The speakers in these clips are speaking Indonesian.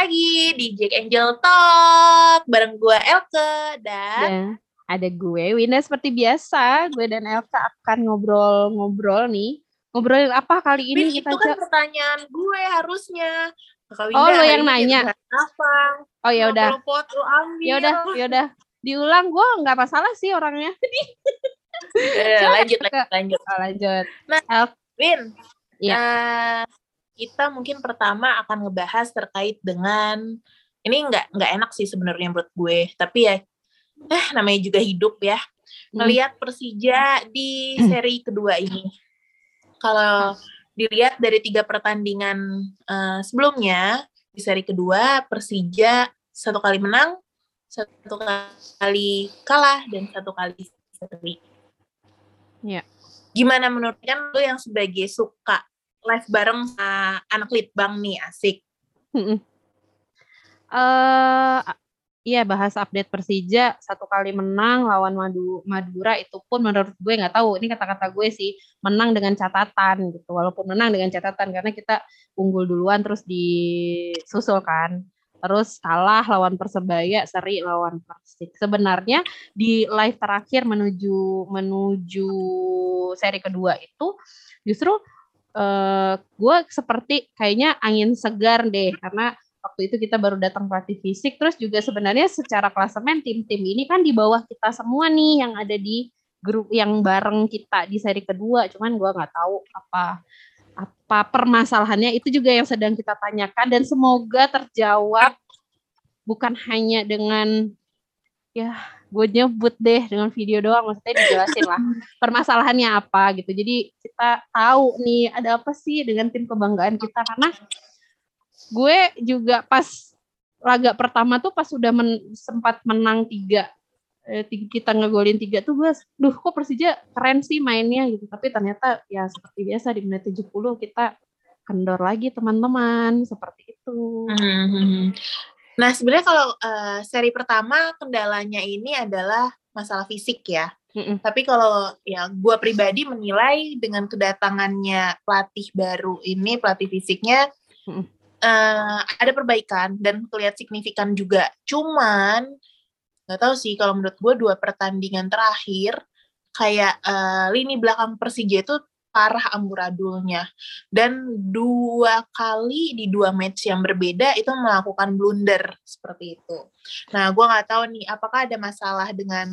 lagi di Jack Angel Talk bareng gue Elke dan Dan ada gue, Winda seperti biasa. Gue dan Elka akan ngobrol-ngobrol nih. Ngobrolin apa kali Win, ini itu kita kan aja? pertanyaan gue harusnya. Kak Oh, Winda, lo hari yang nanya. Apa? Oh ya udah, ya udah, ya udah. Diulang gue nggak masalah sih orangnya. Lanjut, lanjut, lanjut. Oh, lanjut. Nah, Win, Iya. eh, kita mungkin pertama akan ngebahas terkait dengan ini nggak nggak enak sih sebenarnya menurut gue, tapi ya, eh namanya juga hidup ya. Hmm. Melihat Persija di seri kedua ini, kalau dilihat dari tiga pertandingan eh, sebelumnya di seri kedua Persija satu kali menang, satu kali kalah dan satu kali seri. Iya. Gimana menurut kan lu yang sebagai suka live bareng sama anak litbang nih asik. Eh, iya bahas update Persija satu kali menang lawan Madu Madura itu pun menurut gue nggak tahu. Ini kata-kata gue sih menang dengan catatan gitu. Walaupun menang dengan catatan karena kita unggul duluan terus disusul kan. Terus kalah lawan Persebaya seri lawan Persik. Sebenarnya di live terakhir menuju menuju seri kedua itu justru eh gue seperti kayaknya angin segar deh karena waktu itu kita baru datang pelatih fisik. Terus juga sebenarnya secara klasemen tim-tim ini kan di bawah kita semua nih yang ada di grup yang bareng kita di seri kedua. Cuman gue nggak tahu apa apa permasalahannya. Itu juga yang sedang kita tanyakan dan semoga terjawab bukan hanya dengan ya gue nyebut deh dengan video doang maksudnya dijelasin lah. Permasalahannya apa gitu. Jadi kita tahu nih ada apa sih dengan tim kebanggaan kita. Karena gue juga pas laga pertama tuh pas udah men- sempat menang tiga eh, kita ngegolin tiga tuh gue duh kok Persija keren sih mainnya gitu. Tapi ternyata ya seperti biasa di menit 70 kita kendor lagi teman-teman. Seperti itu. Hmm. Nah sebenarnya kalau eh, seri pertama kendalanya ini adalah masalah fisik ya. Mm-mm. Tapi kalau ya gue pribadi menilai dengan kedatangannya pelatih baru ini pelatih fisiknya Mm-mm. eh, ada perbaikan dan kelihatan signifikan juga. Cuman nggak tahu sih kalau menurut gue dua pertandingan terakhir kayak eh, lini belakang Persija itu parah amburadulnya dan dua kali di dua match yang berbeda itu melakukan blunder seperti itu. Nah, gue nggak tahu nih apakah ada masalah dengan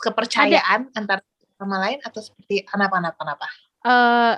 kepercayaan antara sama lain atau seperti kenapa-napa? eh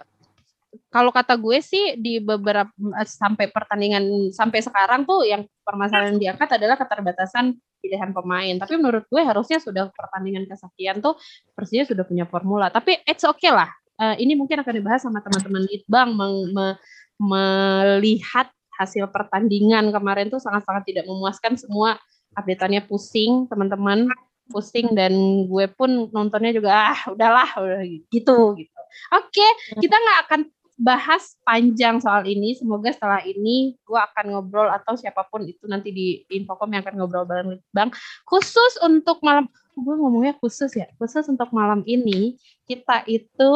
kalau kata gue sih di beberapa sampai pertandingan sampai sekarang tuh yang permasalahan yang diangkat adalah keterbatasan pilihan pemain. Tapi menurut gue harusnya sudah pertandingan kesekian tuh Persija sudah punya formula. Tapi it's okay lah. Eh, ini mungkin akan dibahas sama teman-teman Litbang meng- me- melihat hasil pertandingan kemarin tuh sangat-sangat tidak memuaskan semua update-annya pusing teman-teman pusing dan gue pun nontonnya juga ah udahlah udah gitu gitu. Oke, kita nggak akan bahas panjang soal ini. Semoga setelah ini gue akan ngobrol atau siapa pun itu nanti di Infocom yang akan ngobrol bareng Bang. Khusus untuk malam, gue ngomongnya khusus ya. Khusus untuk malam ini kita itu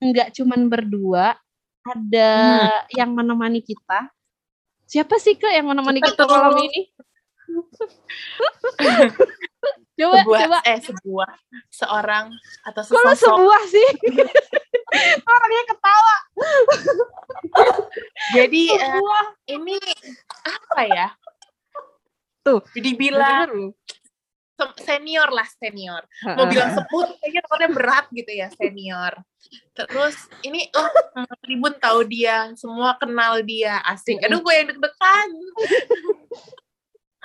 nggak cuman berdua, ada yang menemani kita. Siapa sih ke yang menemani kita malam ini? coba sebuah coba. eh sebuah seorang atau sesosok. sebuah sih? Orangnya ketawa. jadi eh, Sebuah. ini apa ya? Tuh, dibilang lu. se- senior lah senior. Mau bilang sepuh tuh kayaknya nomornya berat gitu ya senior. Terus ini oh tribun tahu dia semua kenal dia asik. Aduh gue yang deg-degan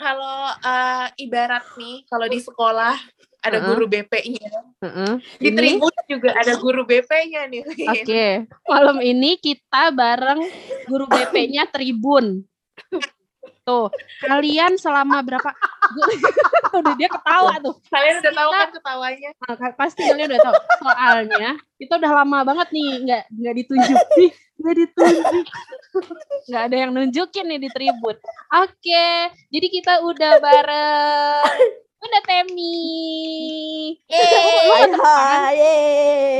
kalau eh, ibarat nih kalau di sekolah ada Heeh. guru BP-nya Heeh. di Ini- tribun juga ada guru BP-nya nih Oke, malam ini kita bareng guru BP-nya Tribun. Tuh, kalian selama berapa? Udah dia ketawa tuh. kalian udah tahu kan ketawanya Nah, ka- pasti kalian udah tahu. Soalnya kita udah lama banget nih nggak nggak ditunjukin, nggak ditunjuk, nggak ada yang nunjukin nih di Tribun. Oke, jadi kita udah bareng Bunda Temi. Hai hai.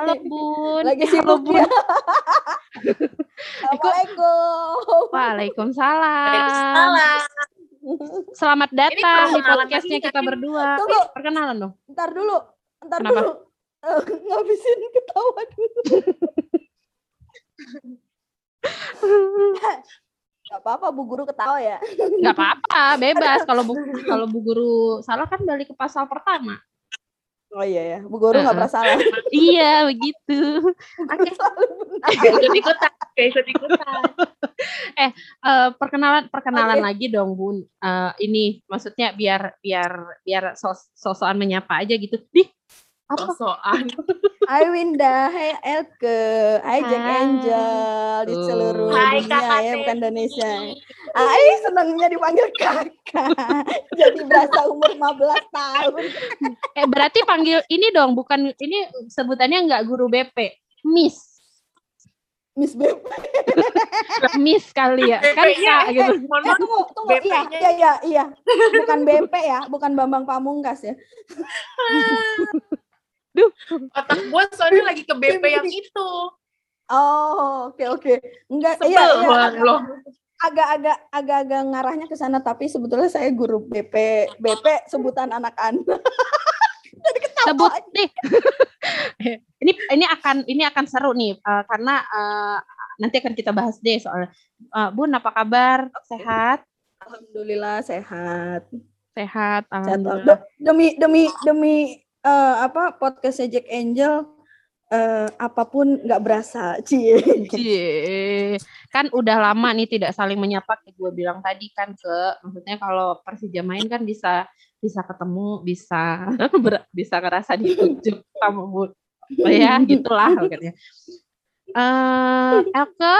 Halo Bun. Lagi halo, sibuk ya. Assalamualaikum. Waalaikumsalam. Selamat datang di podcastnya kita berdua. Tunggu. Eh, perkenalan dong. Ntar dulu. Ntar Kenapa? dulu. Eh, ngabisin ketawa dulu. Gak apa-apa Bu Guru ketawa ya. Nggak apa-apa, bebas. Kalau bu kalau bu guru salah kan balik ke pasal pertama. Oh iya ya, Bu Guru nggak Heeh. pernah salah. iya begitu. Oke. Ikut ikutan. Ikut ikutan. Eh, perkenalan perkenalan lagi dong Bun. Eh, ini maksudnya biar biar biar sos sosokan menyapa aja gitu. Di apa? Sosokan. Hai Winda, hai Elke, hai Jack Hai. Angel di seluruh Hai dunia kakak ya, bukan. Indonesia. Hai, senangnya dipanggil kakak. Jadi berasa umur 15 tahun. Eh berarti panggil ini dong, bukan ini sebutannya nggak guru BP, Miss. Miss Beb. Miss kali ya. Kan Kak gitu. Eh, tunggu, tunggu. Iya, BP-nya. iya, iya, iya. Bukan BP ya, bukan Bambang Pamungkas ya. Otak gue soalnya lagi ke BP yang itu. Oh, oke oke. Enggak, Sebel iya, iya. banget agak- loh. Agak-agak agak-agak ngarahnya ke sana tapi sebetulnya saya guru BP. BP sebutan anak-anak. Sebut deh. ini ini akan ini akan seru nih eh, karena eh, nanti akan kita bahas deh soal eh, Bun apa kabar? Sehat? Alhamdulillah sehat. Sehat. Alhamdulillah. De- Demi demi demi eh, apa podcastnya Jack Angel eh, apa pun nggak berasa, cie. Cie. Kan udah lama nih tidak saling menyapa kayak gue bilang tadi kan ke maksudnya kalau Persija main kan bisa bisa ketemu, bisa ber- bisa ngerasa ditunjuk sama Bu. Oh ya, gitulah pokoknya. Eh, Elke,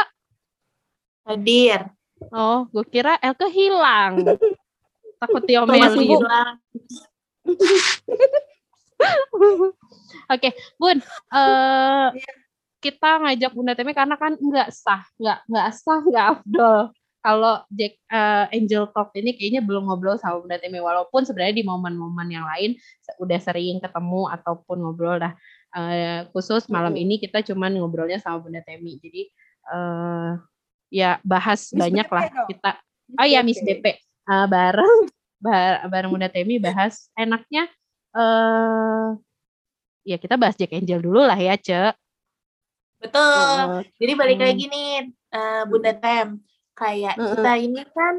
Hadir. oh, gue kira Elke hilang. Takut diomelin. Bu. Oke, Bun. eh Iya. kita ngajak Bunda Temi karena kan nggak sah, nggak nggak sah, nggak afdol. Kalau Jack eh, Angel Talk ini kayaknya belum ngobrol sama Bunda Temi, walaupun sebenarnya di momen-momen yang lain udah sering ketemu ataupun ngobrol dah. Eh, khusus malam ini kita cuman ngobrolnya sama Bunda Temi. Jadi eh ya bahas Miss banyak lah dong. kita. Oh ya Miss BP Eh, bareng ba- bareng Bunda Temi bahas enaknya eh ya kita bahas Jack Angel dulu lah ya, Ce. Betul. Heeh. Jadi balik Hmm. lagi nih, eh, Bunda Tem. Kayak Mm-mm. kita ini kan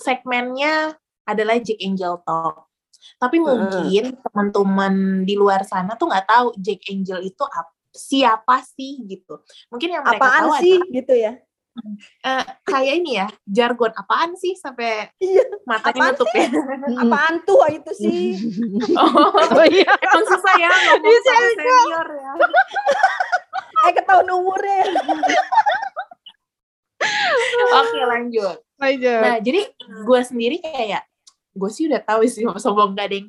segmennya adalah Jack Angel Talk. Tapi mungkin teman-teman di luar sana tuh nggak tahu Jack Angel itu ap- siapa sih gitu. Mungkin yang mereka Apaan tahu sih adalah gitu ya? Eh, kayak ini ya, jargon apaan sih sampai Iya, matanya apaan nutup ya. Apaan tuh itu sih? Oh, Oh iya. emang susah ya ngomong Bisa sama senior ya. Eh ketahuan umurnya. ya. Oke lanjut. Nah, jadi gue sendiri kayak gue sih udah tahu sih sombong gading.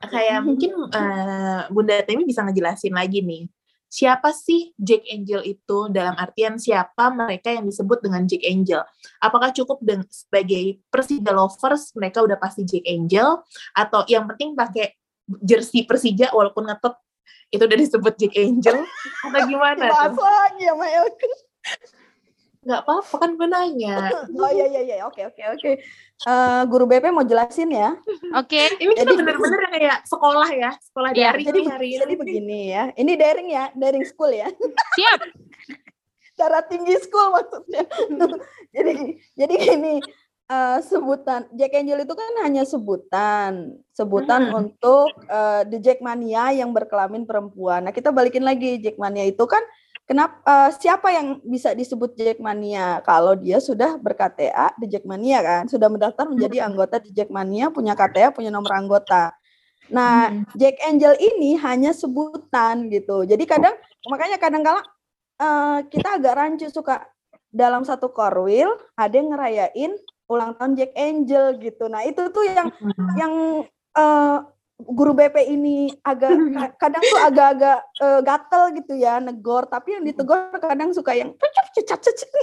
Kayak mungkin eh, Bunda Temi bisa ngejelasin lagi nih. Siapa sih Jack Angel itu dalam artian siapa mereka yang disebut dengan Jack Angel? Apakah cukup dengan sebagai Persija lovers mereka udah pasti Jack Angel atau yang penting pakai jersey Persija walaupun ngetot itu udah disebut Jack Angel atau gimana Bahas lagi sama Elke. Nggak apa-apa kan gue nanya. Oh iya iya iya, oke oke oke. Eh, guru BP mau jelasin ya. Oke. Ini kita Jadi- bener-bener kayak sekolah ya, sekolah Iya, daring Jadi hari jadi ini. begini ya. Ini daring ya, daring school ya. Siap. Cara tinggi school maksudnya. jadi jadi gini, eh, sebutan Jack Angel itu kan hanya sebutan, sebutan Hmm. untuk eh, the Jackmania yang berkelamin perempuan. Nah, kita balikin lagi Jackmania itu kan kenapa eh, siapa yang bisa disebut Jackmania kalau dia sudah ber-KTA di Jackmania kan, sudah mendaftar menjadi anggota di Jackmania, punya KTA, punya nomor anggota. Nah, Hmm. Jack Angel ini hanya sebutan gitu. Jadi kadang makanya kadang-kala eh, kita agak rancu suka dalam satu korwil ada yang ngerayain ulang tahun Jack Angel gitu. Nah, itu tuh yang Hmm. yang eh, guru BP ini agak ka- kadang tuh agak-agak eh, gatel gitu ya negor, tapi yang ditegor kadang suka yang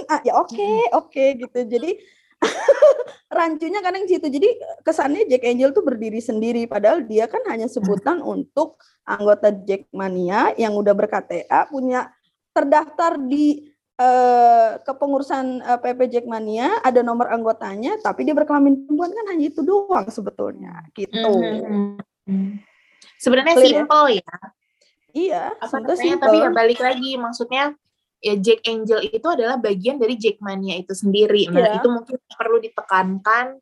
ah, ya oke, oke gitu. Jadi rancunya kadang di situ. Jadi kesannya Jack Angel tuh berdiri sendiri padahal dia kan hanya sebutan untuk anggota Jackmania yang udah berKTA punya terdaftar di eh, kepengurusan eh, PP Jackmania ada nomor anggotanya tapi dia berkelamin perempuan kan hanya itu doang sebetulnya gitu. Mhm. Sebenarnya Clear ya? simple ya. Iya, Apa namanya? Tapi ya balik lagi maksudnya ya Jack Angel itu adalah bagian dari Jackmania itu sendiri. Nah, Iya. itu mungkin perlu ditekankan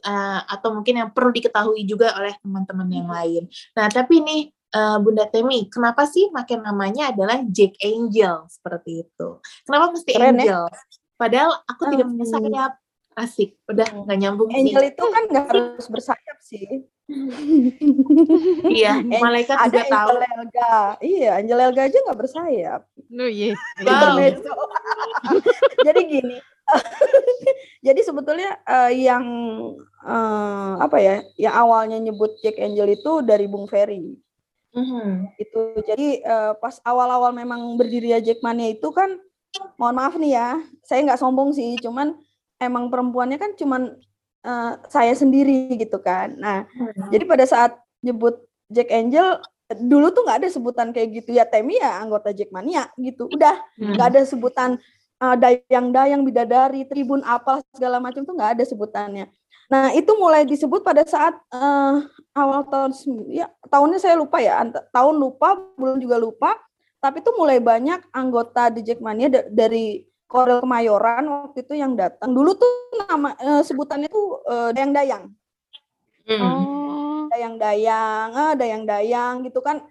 eh, atau mungkin yang perlu diketahui juga oleh teman-teman yang lain. Nah, tapi nih eh, Bunda Temi, kenapa sih makin namanya adalah Jack Angel seperti itu? Kenapa mesti Keren ya? Angel? Padahal aku tidak punya Hmm. sayap. Asik, udah nggak nyambung Angel sih. itu kan nggak harus bersayap sih. Iya, malaikat Ada juga tahu. Angel Elga. Iya, Angel Elga aja nggak bersayap. Lu iya. Wow. Jadi gini. Jadi sebetulnya eh, yang eh, apa ya? Yang awalnya nyebut Jack Angel itu dari Bung Ferry. Mhm. Itu. Jadi eh, pas awal-awal memang berdiri ya Jackmania itu kan mohon maaf nih ya, saya nggak sombong sih, cuman emang perempuannya kan cuman eh, saya sendiri gitu kan. Nah, jadi pada saat nyebut Jack Angel dulu tuh nggak ada sebutan kayak gitu ya Temi ya anggota Jackmania gitu. Udah Hmm. nggak ada sebutan uh, dayang-dayang bidadari tribun apa segala macam tuh nggak ada sebutannya nah itu mulai disebut pada saat uh, awal tahun ya tahunnya saya lupa ya tahun lupa bulan juga lupa tapi itu mulai banyak anggota di Jackmania da- dari Korel Kemayoran waktu itu yang datang dulu tuh nama uh, sebutannya tuh uh, dayang-dayang Hmm. Oh. dayang-dayang, ah dayang-dayang gitu kan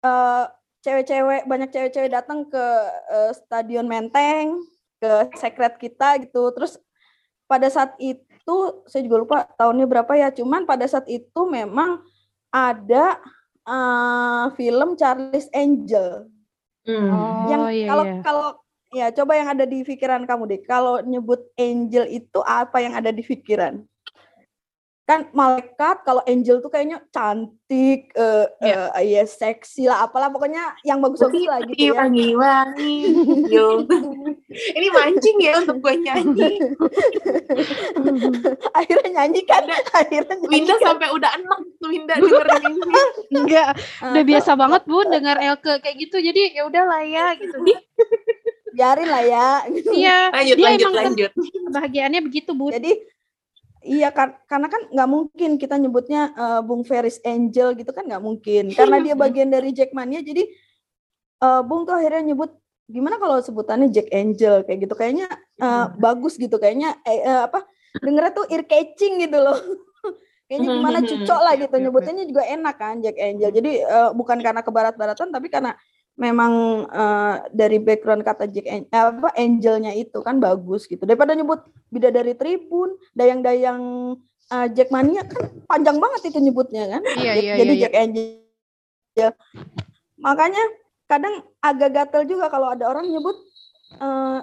eh cewek-cewek banyak cewek-cewek datang ke eh, stadion Menteng, ke sekret kita gitu. Terus pada saat itu saya juga lupa tahunnya berapa ya, cuman pada saat itu memang ada eh, film Charles Angel Hmm. Oh, yang iya, kalau iya. kalau ya coba yang ada di pikiran kamu deh. Kalau nyebut angel itu apa yang ada di pikiran? Kan malaikat kalau angel tuh kayaknya cantik, eh Iya. eh, ya seksi lah, apalah pokoknya yang bagus-bagus lah gitu ya. wangi-wangi. Ini mancing ya untuk gue nyanyi. akhirnya nyanyi kan, akhirnya nyanyi Winda kan. sampai udah enak tuh Winda dengerin ini. Enggak, Ah, udah biasa banget Bun dengar Elke kayak gitu. Jadi ya udahlah ya gitu. Biarin lah ya. Iya, Lanjut, dia lanjut, emang lanjut. kebahagiaannya begitu, Bun. Jadi iya kan karena kan nggak mungkin kita nyebutnya eh, Bung Ferris Angel gitu kan nggak mungkin. Karena dia bagian dari Jackmania jadi eh, Bung tuh akhirnya nyebut gimana kalau sebutannya Jack Angel kayak gitu. Kayaknya eh, bagus gitu kayaknya eh, eh, apa dengernya tuh ear catching gitu loh. Kayaknya gimana cucok lah gitu nyebutnya juga enak kan Jack Angel. Jadi eh, bukan karena kebarat-baratan tapi karena memang eh, dari background kata Jack An- eh, apa Angelnya itu kan bagus gitu. Daripada nyebut bidadari Tribun dayang-dayang eh, Jackmania kan panjang banget itu nyebutnya kan. Iya, Jadi- iya, jadi iya, Jack Angel. Makanya kadang agak gatel juga kalau ada orang nyebut eh,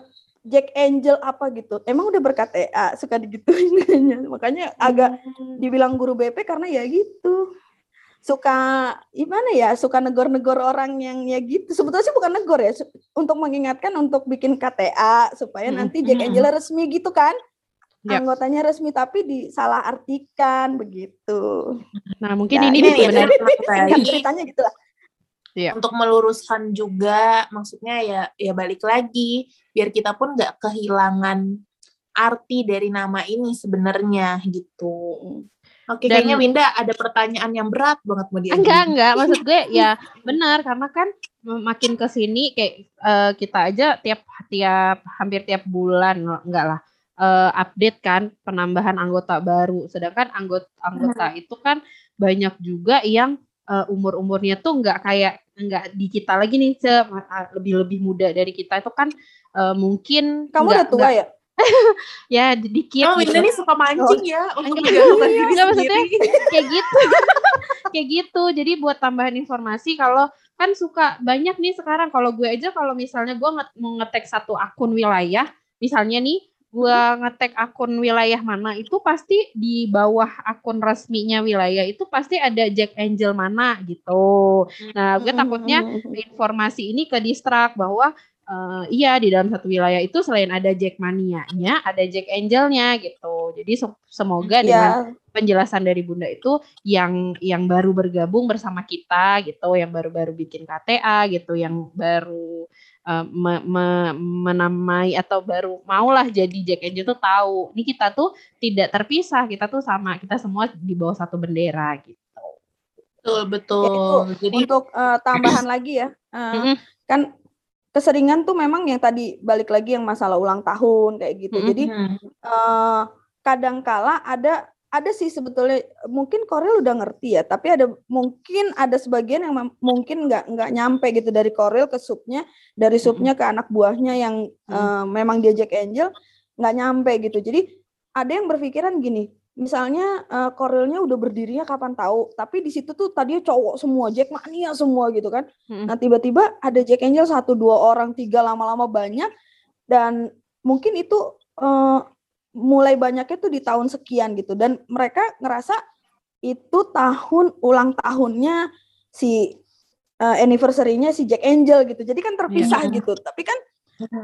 Jack Angel apa gitu. Emang udah berKTA suka digituin makanya agak dibilang guru BP karena ya gitu suka gimana ya suka negor-negor orang yang ya gitu sebetulnya sih bukan negor ya untuk mengingatkan untuk bikin KTA supaya nanti Jack. Angel resmi gitu kan Ya. anggotanya resmi tapi disalah artikan begitu Nah, mungkin Ya, ini Ini nih nih sebenarnya. baik ceritanya gitu lah untuk meluruskan juga maksudnya ya ya balik lagi biar kita pun nggak kehilangan arti dari nama ini sebenarnya gitu. Oke, Dan- kayaknya Winda ada pertanyaan yang berat banget mau dia. Enggak, enggak. Maksud gue ya benar karena kan makin ke sini kayak eh, kita aja tiap tiap hampir tiap bulan enggak lah eh, update kan penambahan anggota baru. Sedangkan anggota anggota itu kan banyak juga yang eh, umur-umurnya tuh enggak kayak enggak di kita lagi nih se lebih lebih muda dari kita itu kan eh, mungkin kamu enggak- udah tua ya ya dikit Oh, gitu. Winda nih suka mancing ya untuk Enggak. menjatuhkan diri Enggak, maksudnya kayak gitu. Kayak gitu. Jadi buat tambahan informasi kalau kan suka banyak nih sekarang. Kalau gue aja kalau misalnya gue nge- mau ngetek satu akun wilayah misalnya nih gue ngetek akun wilayah mana itu pasti di bawah akun resminya wilayah itu pasti ada Jack Angel mana gitu. Nah gue takutnya informasi ini ke distrak bahwa uh, iya di dalam satu wilayah itu selain ada Jackmania-nya, ada Jack Angel-nya gitu. Jadi semoga yeah. dengan penjelasan dari Bunda itu yang yang baru bergabung bersama kita gitu, yang baru-baru bikin KTA gitu, yang baru uh, me, me, menamai atau baru maulah jadi Jack Angel tuh tahu, ini kita tuh tidak terpisah, kita tuh sama, kita semua di bawah satu bendera gitu. Betul, betul. Ya, Jadi untuk uh, tambahan lagi ya, uh, kan keseringan tuh memang yang tadi balik lagi yang masalah ulang tahun kayak gitu. Mm -hmm. Jadi uh, kadangkala ada ada sih sebetulnya mungkin Koril udah ngerti ya, tapi ada mungkin ada sebagian yang mungkin nggak nggak nyampe gitu dari Koril ke subnya, dari subnya ke anak buahnya yang mm -hmm. uh, memang diajak Angel nggak nyampe gitu. Jadi ada yang berpikiran gini, misalnya uh, Korilnya udah berdirinya kapan tahu, tapi di situ tuh tadinya cowok semua, Jack Mania semua gitu kan. Hmm. Nah tiba-tiba ada Jack Angel satu dua orang tiga lama-lama banyak dan mungkin itu uh, mulai banyaknya tuh di tahun sekian gitu dan mereka ngerasa itu tahun ulang tahunnya si uh, anniversary-nya si Jack Angel gitu. Jadi kan terpisah yeah. gitu. Tapi kan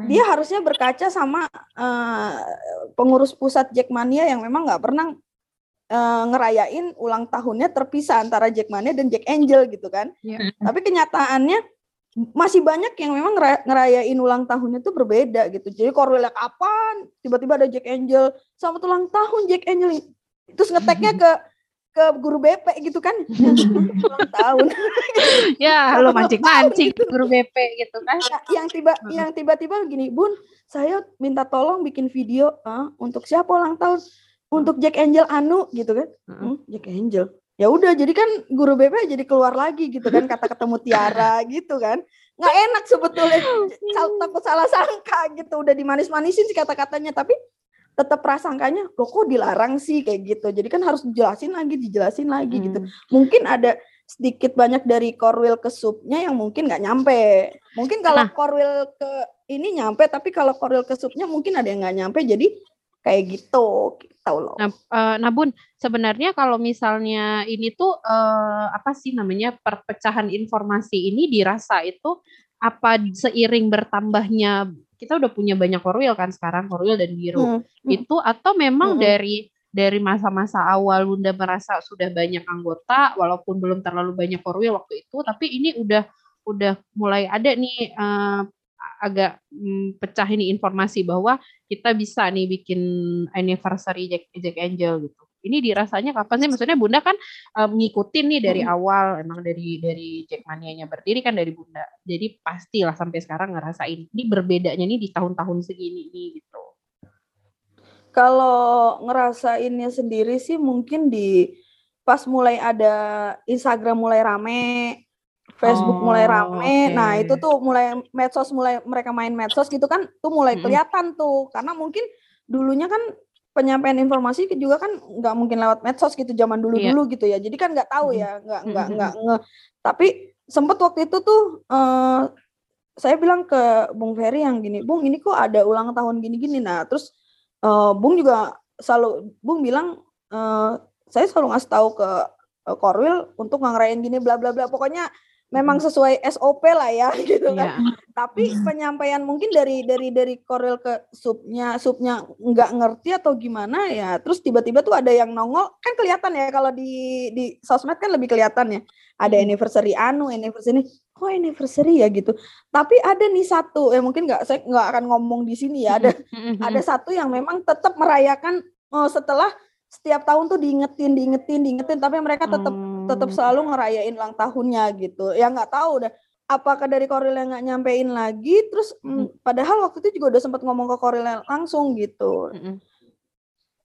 dia harusnya berkaca sama uh, pengurus pusat Jackmania yang memang nggak pernah uh, ngerayain ulang tahunnya terpisah antara Jackmania dan Jack Angel gitu kan. Yeah. Tapi kenyataannya masih banyak yang memang ngerayain ulang tahunnya tuh berbeda gitu. Jadi Corwelia kapan tiba-tiba ada Jack Angel selamat ulang tahun Jack Angel. Itu ngeteknya ke ke guru BP gitu kan. Ulang tahun. Ya lo mancing mancing guru BP gitu kan. Ya, yang tiba yang tiba-tiba gini bun saya minta tolong bikin video uh, untuk siapa ulang tahun untuk Jack Angel Anu gitu kan? Hmm, Jack Angel. Ya udah jadi kan guru BP jadi keluar lagi gitu kan? Kata ketemu Tiara gitu kan? Nggak enak sebetulnya. Takut salah sangka gitu. Udah dimanis-manisin sih kata-katanya tapi tetap prasangkanya loh kok dilarang sih? Kayak gitu. Jadi kan harus dijelasin lagi dijelasin lagi gitu. hmm. gitu mungkin ada sedikit banyak dari korwil ke supnya yang mungkin nggak nyampe. Mungkin kalau nah. korwil ke ini nyampe tapi kalau korwil ke supnya mungkin ada yang nggak nyampe jadi kayak gitu tahu loh nah, uh, nah bun sebenarnya kalau misalnya ini tuh uh, apa sih namanya perpecahan informasi ini dirasa itu apa seiring bertambahnya kita udah punya banyak korwil kan sekarang korwil dan biru hmm. itu atau memang hmm. dari dari masa-masa awal Bunda merasa sudah banyak anggota walaupun belum terlalu banyak korwil waktu itu tapi ini udah udah mulai ada nih uh, agak um, pecah ini informasi bahwa kita bisa nih bikin anniversary Jack, Jack Angel gitu ini dirasanya kapan sih? Maksudnya Bunda kan um, ngikutin nih dari hmm. awal, emang dari dari Jackmania-nya berdiri kan dari Bunda. Jadi pastilah sampai sekarang ngerasain. Ini berbedanya nih di tahun-tahun segini nih gitu. Kalau ngerasainnya sendiri sih mungkin di pas mulai ada Instagram mulai rame, Facebook oh, mulai rame. Okay. Nah, itu tuh mulai medsos mulai mereka main medsos gitu kan tuh mulai kelihatan tuh. Karena mungkin dulunya kan penyampaian informasi juga kan nggak mungkin lewat medsos gitu zaman dulu dulu iya. gitu ya. Jadi kan nggak tahu ya nggak nggak nggak nge. Tapi sempet waktu itu tuh uh, saya bilang ke Bung Ferry yang gini Bung ini kok ada ulang tahun gini gini nah terus uh, Bung juga selalu Bung bilang uh, saya selalu ngasih tahu ke uh, Korwil untuk ngerayain gini bla bla bla. Pokoknya memang sesuai SOP lah ya gitu kan. Yeah. Tapi penyampaian mungkin dari dari dari korel ke subnya subnya nggak ngerti atau gimana ya. Terus tiba-tiba tuh ada yang nongol kan kelihatan ya kalau di di sosmed kan lebih kelihatan ya. Ada anniversary anu, anniversary ini. Kok anniversary ya gitu. Tapi ada nih satu ya mungkin nggak saya nggak akan ngomong di sini ya. Ada ada satu yang memang tetap merayakan oh, setelah setiap tahun tuh diingetin, diingetin, diingetin, tapi mereka tetap hmm. Tetap selalu ngerayain ulang tahunnya gitu. Ya nggak tahu udah apakah dari Koril yang nggak nyampein lagi, terus hmm. padahal waktu itu juga udah sempat ngomong ke Koril langsung gitu. Hmm.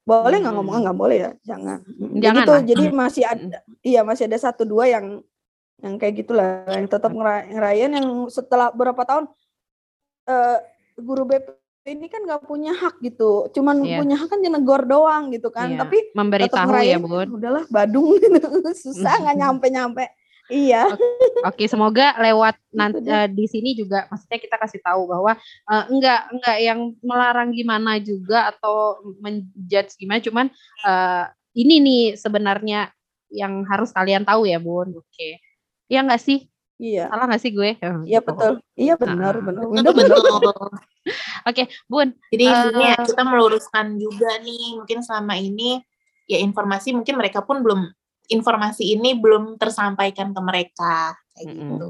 Boleh nggak ngomong nggak boleh ya, jangan. Jangan gitu, jadi masih ada, iya masih ada satu dua yang yang kayak gitulah, yang tetap ngerayain yang setelah berapa tahun uh, guru BP ini kan nggak punya hak gitu, cuman yeah. punya hak kan negor doang gitu kan. Yeah. Tapi memberitahu ya bun. Udahlah Badung gitu. susah nggak nyampe nyampe. Iya. Oke, okay, semoga lewat nanti uh, di sini juga maksudnya kita kasih tahu bahwa uh, enggak enggak yang melarang gimana juga atau menjudge gimana, cuman uh, ini nih sebenarnya yang harus kalian tahu ya bun. Oke, okay. ya enggak sih? Iya. Salah nggak sih gue? Iya betul. Iya benar, Ah. benar. Winda benar. Betul. Oke, Bun. Jadi Eh, intinya kita meluruskan juga nih, mungkin selama ini ya informasi mungkin mereka pun belum informasi ini belum tersampaikan ke mereka kayak gitu.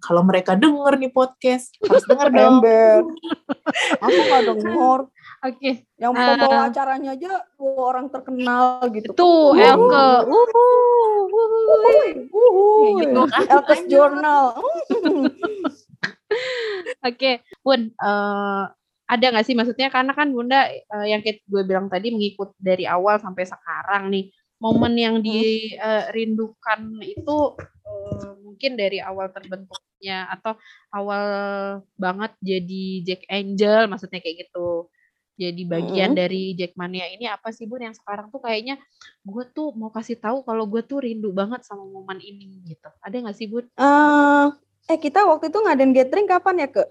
Kalau mereka denger nih podcast, harus denger dong. Ember. Aku nggak denger. Oke, Yang Ah. pembawa acaranya aja dua orang terkenal gitu. tuh. Elke. Uhu, uhu. Gitu. Elkes Journal. Oke, Bun, eh, ada nggak sih maksudnya karena kan Bunda eh, yang kayak gue bilang tadi mengikut dari awal sampai sekarang nih momen yang dirindukan itu eh, mungkin dari awal terbentuknya atau awal banget jadi Jack Angel maksudnya kayak gitu. Jadi bagian Mm. dari Jackmania ini apa sih Bun yang sekarang tuh kayaknya gue tuh mau kasih tahu kalau gue tuh rindu banget sama momen ini gitu. Ada nggak sih Bun? Eh, eh kita waktu itu ngadain gathering kapan ya ke?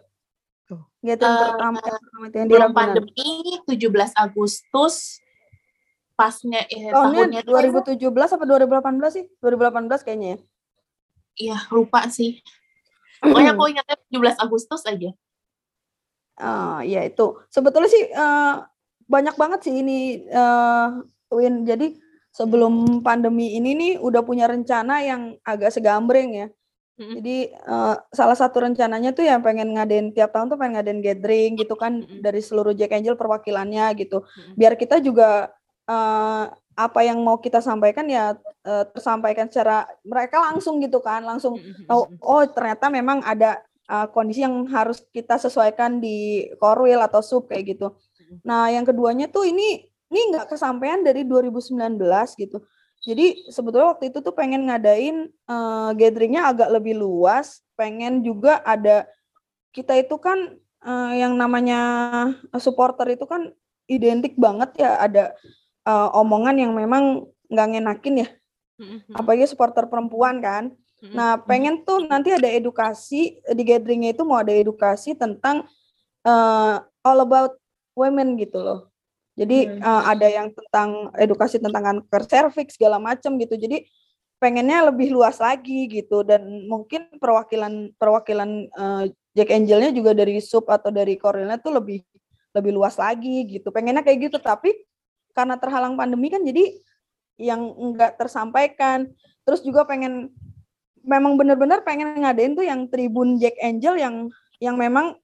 Tuh. Gathering Eh, pertama, yang pertama itu yang di Belum pandemi 17 Agustus pasnya eh, Tahunnya tahunnya tuh 2017 apa 2018 sih? 2018 kayaknya ya. Iya, lupa sih. Pokoknya aku ingatnya 17 Agustus aja. Ah, ya itu. Sebetulnya sih eh, banyak banget sih ini eh, Win. Jadi sebelum pandemi ini nih udah punya rencana yang agak segambreng ya. Mm-mm. Jadi eh, salah satu rencananya tuh yang pengen ngadain tiap tahun tuh pengen ngadain gathering gitu kan Mm-mm. dari seluruh Jack Angel perwakilannya gitu. Mm-mm. Biar kita juga eh, apa yang mau kita sampaikan ya tersampaikan secara mereka langsung gitu kan, langsung tahu oh ternyata memang ada uh, kondisi yang harus kita sesuaikan di korwil atau sub kayak gitu. Nah, yang keduanya tuh ini ini nggak kesampaian dari 2019 gitu. Jadi sebetulnya waktu itu tuh pengen ngadain uh, gatheringnya agak lebih luas, pengen juga ada kita itu kan uh, yang namanya supporter itu kan identik banget ya ada uh, omongan yang memang nggak ngenakin ya, apalagi supporter perempuan kan. Nah, pengen tuh nanti ada edukasi di gatheringnya itu mau ada edukasi tentang eh, all about women gitu loh. Jadi Hmm. eh, ada yang tentang edukasi tentang kanker cervix segala macam gitu. Jadi pengennya lebih luas lagi gitu dan mungkin perwakilan perwakilan eh, Jack Angelnya juga dari sub atau dari Corelnya tuh lebih lebih luas lagi gitu. Pengennya kayak gitu tapi karena terhalang pandemi kan jadi yang enggak tersampaikan. Terus juga pengen memang benar-benar pengen ngadain tuh yang tribun Jack Angel yang yang memang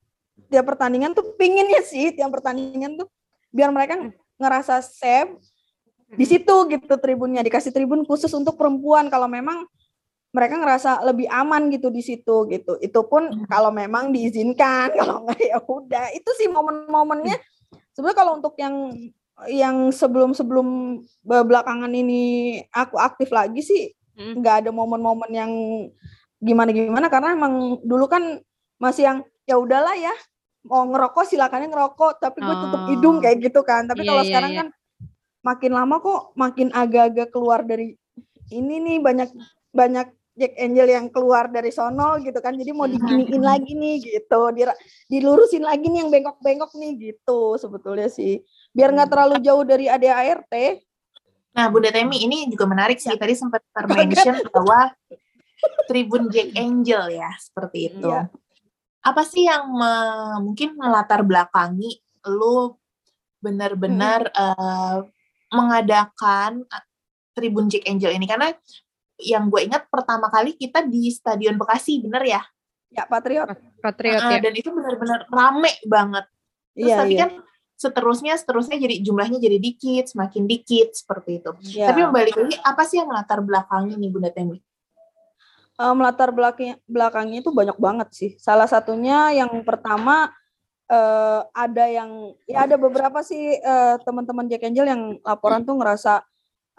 tiap pertandingan tuh pinginnya sih tiap pertandingan tuh biar mereka ngerasa safe di situ gitu tribunnya dikasih tribun khusus untuk perempuan. Kalau memang mereka ngerasa lebih aman gitu di situ gitu. Itu pun Hmm. kalau memang diizinkan kalau enggak ya udah. Itu sih momen-momennya. Sebenarnya kalau untuk yang yang sebelum-sebelum belakangan ini aku aktif lagi sih. Nggak ada momen-momen yang gimana gimana karena emang dulu kan masih yang ya udahlah ya mau ngerokok silakannya ngerokok tapi gue tutup Oh. hidung kayak gitu kan tapi Iya, kalau iya, sekarang iya. kan makin lama kok makin agak-agak keluar dari ini nih banyak banyak Jack Angel yang keluar dari sono gitu kan jadi mau diginiin lagi nih gitu Dira- dilurusin lagi nih yang bengkok-bengkok nih gitu sebetulnya sih biar nggak Hmm. terlalu jauh dari ADART Nah, Bunda Temi ini juga menarik sih. Ya. Tadi sempat termention bahwa Tribun Jack Angel ya, seperti itu. Iya. Apa sih yang me- mungkin melatar belakangi lu benar-benar eh, mengadakan eh, Tribun Jack Angel ini? Karena yang gue ingat pertama kali kita di Stadion Bekasi, bener ya? ya Patriot Patriot Ah, ya. Dan itu benar-benar rame banget. Terus iya tapi iya kan seterusnya seterusnya jadi jumlahnya jadi dikit, semakin dikit seperti itu. Iya. Tapi balik lagi apa sih yang latar belakangnya nih Bunda Temi? Eh, melatar belakangnya, belakangnya itu banyak banget sih. Salah satunya yang pertama eh, ada yang ya ada beberapa sih eh, teman-teman Jack Angel yang laporan tuh ngerasa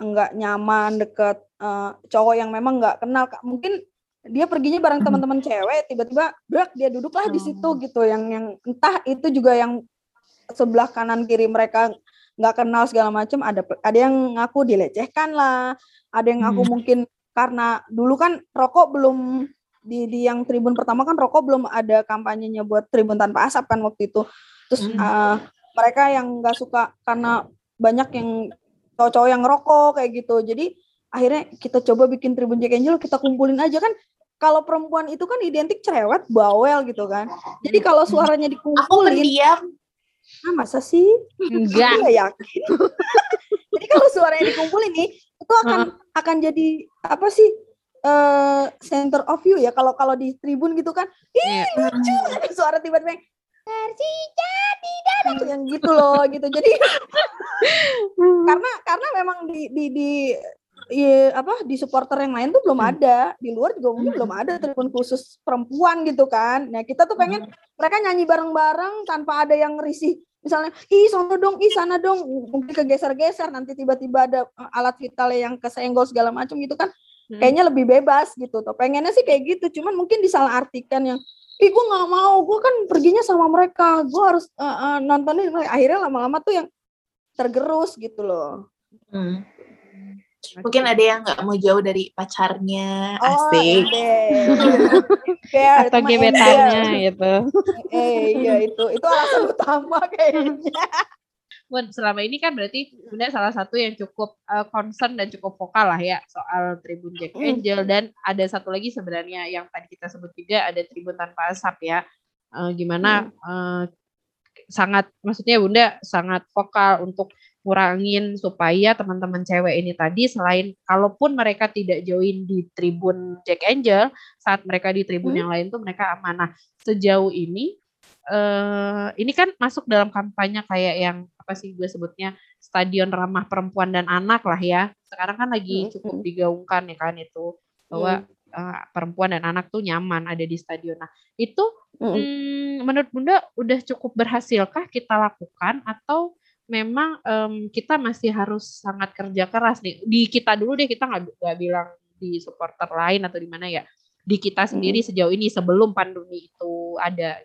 enggak nyaman deket eh, cowok yang memang nggak kenal. Kak. Mungkin dia perginya bareng teman-teman cewek, tiba-tiba brak dia duduklah di situ Oh. gitu. Yang yang entah itu juga yang sebelah kanan kiri mereka nggak kenal segala macam. Ada ada yang ngaku dilecehkan lah, ada yang ngaku Hmm. mungkin karena dulu kan rokok belum di di yang tribun pertama kan rokok belum ada kampanyenya buat tribun tanpa asap kan waktu itu terus Hmm. eh, mereka yang nggak suka karena banyak yang cowok-cowok yang ngerokok kayak gitu jadi akhirnya kita coba bikin tribun Jack Angel kita kumpulin aja kan kalau perempuan itu kan identik cerewet, bawel gitu kan. Jadi kalau suaranya Aku dikumpulin, pendiam. Ah masa sih? Enggak. Aku yakin. jadi kalau suaranya dikumpulin nih, itu akan akan jadi apa sih? eh center of view ya kalau kalau di tribun gitu kan ih Iya. lucu ada suara tiba-tiba yang Persija tidak ada yang gitu loh gitu jadi karena karena memang di di di i- apa di supporter yang lain tuh belum Hmm. ada. Di luar juga mungkin belum ada tribun khusus perempuan gitu kan. Nah kita tuh pengen mereka nyanyi bareng-bareng tanpa ada yang risih. Misalnya ih sono dong ih sana dong. Mungkin kegeser-geser nanti tiba-tiba ada uh, alat vital yang kesenggol segala macam gitu kan. Hmm. kayaknya lebih bebas gitu tuh. Pengennya sih kayak gitu. Cuman mungkin disalahartikan yang ih gue nggak mau. Gue kan perginya sama mereka. Gue harus uh, uh, nontonin mereka." akhirnya lama-lama tuh yang tergerus gitu loh. Hmm. Mungkin ada yang nggak mau jauh dari pacarnya, Oh, asik. ember. Ember, Atau gebetannya gitu. Eh, iya itu itu alasan utama kayaknya. Bun, selama ini kan berarti Bunda salah satu yang cukup uh, concern dan cukup vokal lah ya soal Tribun Jack. Angel dan ada satu lagi sebenarnya yang tadi kita sebut juga ada Tribun tanpa asap ya. Uh, gimana uh, sangat maksudnya Bunda sangat vokal untuk ngurangin supaya teman-teman cewek ini tadi selain kalaupun mereka tidak join di Tribun Jack Angel saat mereka di tribun Hmm. yang lain tuh mereka aman. Nah, sejauh ini eh ini kan masuk dalam kampanye kayak yang apa sih gue sebutnya stadion ramah perempuan dan anak lah ya. Sekarang kan lagi Hmm, cukup hmm. digaungkan ya kan itu bahwa eh, perempuan dan anak tuh nyaman ada di stadion. Nah, itu Mm-mm. hmm, menurut Bunda udah cukup berhasilkah kita lakukan atau memang em, kita masih harus sangat kerja keras nih. Di kita dulu deh kita nggak nggak bilang di supporter lain atau di mana ya. Di kita sendiri sejauh ini sebelum pandemi itu ada.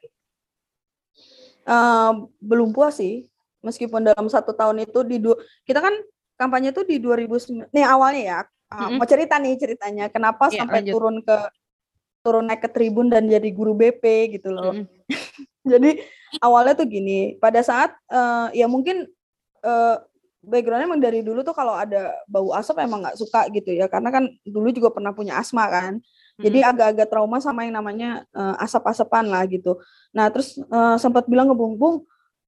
Eh, belum puas sih meskipun dalam satu tahun itu di du- kita kan kampanye tuh di 2009 nih awalnya ya Mm-mm. mau cerita nih ceritanya kenapa Iya, sampai lanjut. turun ke turun naik ke tribun dan jadi guru BP gitu loh Mm-mm. jadi awalnya tuh gini pada saat eh, ya mungkin eh, backgroundnya emang dari dulu tuh kalau ada bau asap emang nggak suka gitu ya karena kan dulu juga pernah punya asma kan jadi agak-agak trauma sama yang namanya eh, asap-asapan lah gitu. Nah terus eh, sempat bilang ke Bung Bung,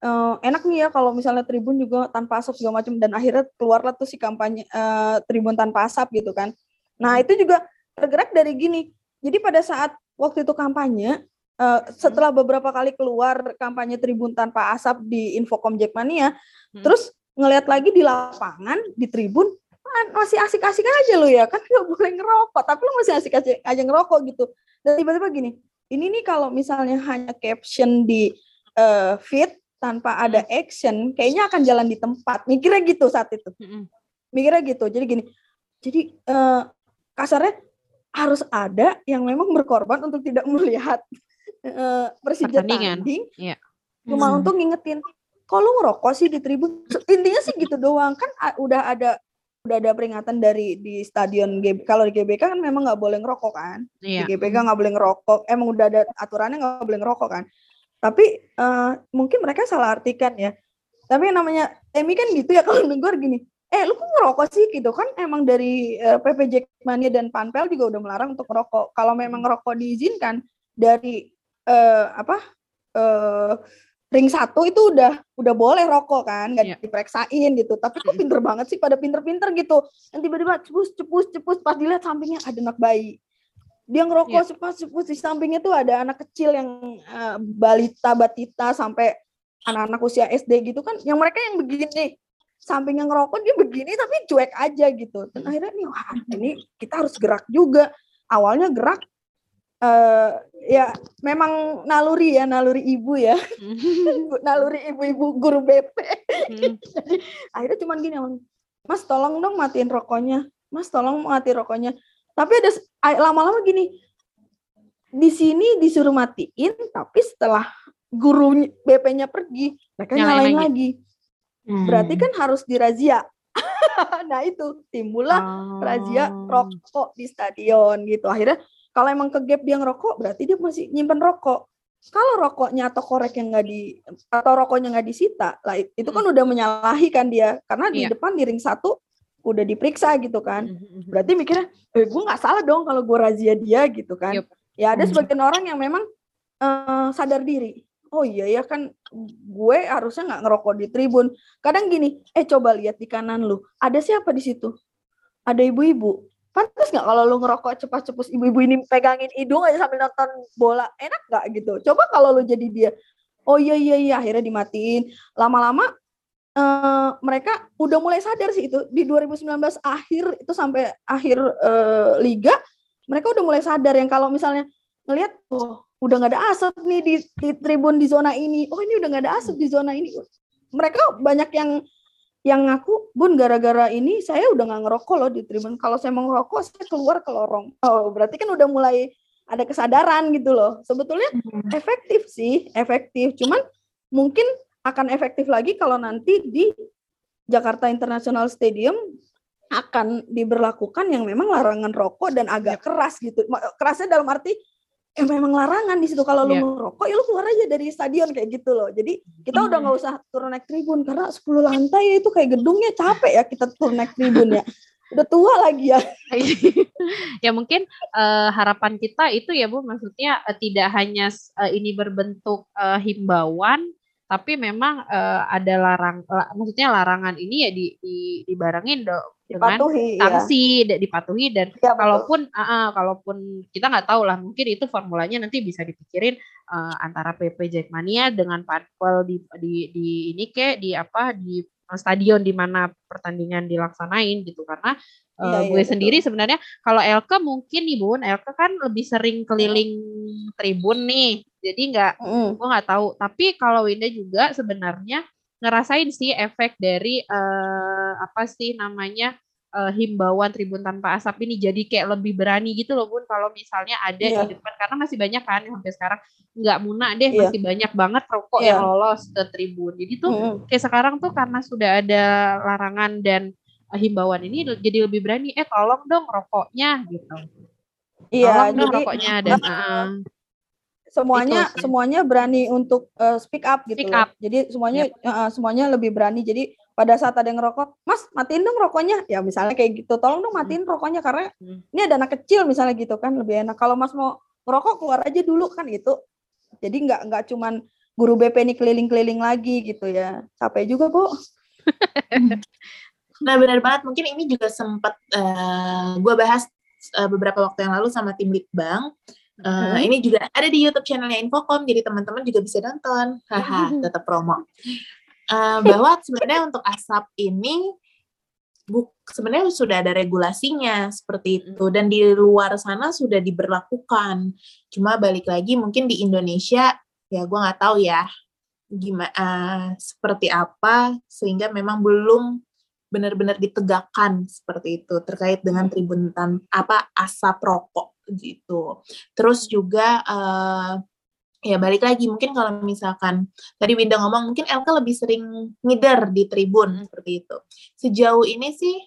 eh, enak nih ya kalau misalnya Tribun juga tanpa asap segala macam dan akhirnya keluarlah tuh si kampanye eh, Tribun tanpa asap gitu kan. Nah itu juga tergerak dari gini. Jadi pada saat waktu itu kampanye, eh, setelah beberapa kali keluar kampanye Tribun tanpa asap di Infocom Jackmania, Hmm. terus ngelihat lagi di lapangan di Tribun "Ah, masih asik-asik aja lu ya kan nggak boleh ngerokok tapi lu masih asik-asik aja ngerokok gitu. Dan tiba-tiba gini ini nih kalau misalnya hanya caption di eh, feed tanpa ada action kayaknya akan jalan di tempat. Mikirnya gitu saat itu. Mikirnya gitu. Jadi gini jadi eh, kasarnya harus ada yang memang berkorban untuk tidak melihat eh, Persija Pertandingan. tanding Iya. cuma Hmm. untuk ngingetin kok lu ngerokok sih di tribun? Intinya sih gitu doang. Kan udah ada udah ada peringatan dari di stadion GB kalau di GBK kan memang nggak boleh ngerokok kan? Iya. di GBK nggak boleh ngerokok. Emang udah ada aturannya nggak boleh ngerokok kan? Tapi eh, mungkin mereka salah artikan ya. Tapi yang namanya Emi kan gitu ya kalau denger gini eh lu kok ngerokok sih? Gitu kan emang dari eh, PP Jackmania dan Panpel juga udah melarang untuk ngerokok. Kalau memang ngerokok diizinkan dari eh, apa eh, ring satu itu udah udah boleh rokok kan nggak Iya. diperiksain gitu. Tapi kok pinter banget sih pada pinter-pinter gitu. Dan tiba-tiba cepus cepus cepus pas dilihat sampingnya ada anak bayi. Dia ngerokok Iya. cepus cepus di sampingnya tuh ada anak kecil yang eh, balita batita sampai anak-anak usia SD gitu kan. Yang mereka yang begini sampingnya ngerokok dia begini tapi cuek aja gitu. Dan akhirnya nih wah ini kita harus gerak juga. Awalnya gerak eh ya memang naluri ya naluri ibu ya naluri ibu-ibu guru BP Mm. jadi akhirnya cuman gini mas tolong dong matiin rokoknya mas tolong matiin rokoknya tapi ada lama-lama gini di sini disuruh matiin tapi setelah guru BP-nya pergi mereka Nyalain nyalain lagi. lagi Hmm. berarti kan harus dirazia nah itu timbullah Oh. razia rokok di stadion gitu akhirnya kalau emang ke gap dia ngerokok berarti dia masih nyimpen rokok kalau rokoknya atau korek yang nggak di atau rokoknya nggak disita lah itu kan udah menyalahi kan dia karena di Iya. depan di ring satu udah diperiksa gitu kan. Mhm, mhm. Berarti mikirnya, eh gue nggak salah dong kalau gue razia dia gitu kan. Yup. Ya ada Hmm. sebagian orang yang memang eh, sadar diri. Oh iya ya kan gue harusnya nggak ngerokok di tribun. Kadang gini, eh coba lihat di kanan lu, ada siapa di situ? Ada ibu-ibu. Pantas nggak kalau lu ngerokok cepat-cepat ibu-ibu ini pegangin hidung aja sambil nonton bola, enak nggak gitu? Coba kalau lu jadi dia, oh iya iya iya akhirnya dimatiin. Lama-lama eh, mereka udah mulai sadar sih itu di 2019 akhir itu sampai akhir eh, liga mereka udah mulai sadar yang kalau misalnya ngelihat oh udah nggak ada asap nih di, di tribun di zona ini oh ini udah nggak ada asap di zona ini mereka banyak yang yang ngaku bun gara-gara ini saya udah nggak ngerokok loh di tribun kalau saya mau ngerokok saya keluar ke lorong oh berarti kan udah mulai ada kesadaran gitu loh sebetulnya Hmm. efektif sih, efektif. Cuman mungkin akan efektif lagi kalau nanti di Jakarta International Stadium akan diberlakukan yang memang larangan rokok dan agak keras gitu. Kerasnya dalam arti eh memang larangan di situ kalau lu Iya. ngerokok ya lu keluar aja dari stadion kayak gitu loh. Jadi kita udah Hmm. nggak usah turun naik tribun karena 10 lantai ya itu kayak gedungnya capek ya kita turun naik tribun ya. Udah tua lagi ya. ya mungkin eh, harapan kita itu ya Bu maksudnya eh, tidak hanya eh, ini berbentuk eh, himbauan tapi memang eh, ada larang la- maksudnya larangan ini ya di, di dibarengin do- dengan Dipatuhi ya. sanksi da- dipatuhi dan Ya, betul. kalaupun ah, kalaupun kita nggak tahu lah mungkin itu formulanya nanti bisa dipikirin eh, antara PP Jackmania dengan Panpel di di di ini ke di apa di stadion di mana pertandingan dilaksanain gitu karena eh, Iya, iya, gue betul. sendiri sebenarnya kalau Elke mungkin nih Bun Elke kan lebih sering keliling tribun nih jadi nggak Mm-mm. gue nggak tahu tapi kalau Winda juga sebenarnya ngerasain sih efek dari eh, apa sih namanya eh, himbauan tribun tanpa asap ini jadi kayak lebih berani gitu loh bun kalau misalnya ada Iya. di depan karena masih banyak kan sampai sekarang nggak munak deh Iya. masih banyak banget rokok Iya. yang lolos ke tribun jadi tuh Mm-mm. kayak sekarang tuh karena sudah ada larangan dan himbauan ini jadi lebih berani eh tolong dong rokoknya gitu Iya, tolong dong jadi rokoknya dan uh, semuanya Itu semuanya berani untuk uh, speak up gitu Speak loh. up. Jadi semuanya uh, semuanya lebih berani. Jadi pada saat ada yang ngerokok, Mas matiin dong rokoknya. Ya misalnya kayak gitu, tolong dong matiin rokoknya karena Hmm. ini ada anak kecil misalnya gitu kan lebih enak. Kalau Mas mau ngerokok keluar aja dulu kan itu. Jadi nggak nggak cuman guru BP ini keliling-keliling lagi gitu ya. Capek juga bu. Nah benar banget, mungkin ini juga sempat gue bahas eh, beberapa waktu yang lalu sama tim Litbang. Eh, Hmm. Ini juga ada di YouTube channelnya Infocom, jadi teman-teman juga bisa nonton. Haha, tetap promo. Eh, bahwa sebenarnya untuk asap ini buk sebenarnya sudah ada regulasinya seperti itu dan di luar sana sudah diberlakukan. Cuma balik lagi mungkin di Indonesia ya gue nggak tahu ya gimana seperti apa sehingga memang belum benar-benar ditegakkan seperti itu terkait dengan tribun tan apa asap rokok gitu. Terus juga eh, ya balik lagi mungkin kalau misalkan tadi Winda ngomong mungkin Elka lebih sering ngider di tribun seperti itu. Sejauh ini sih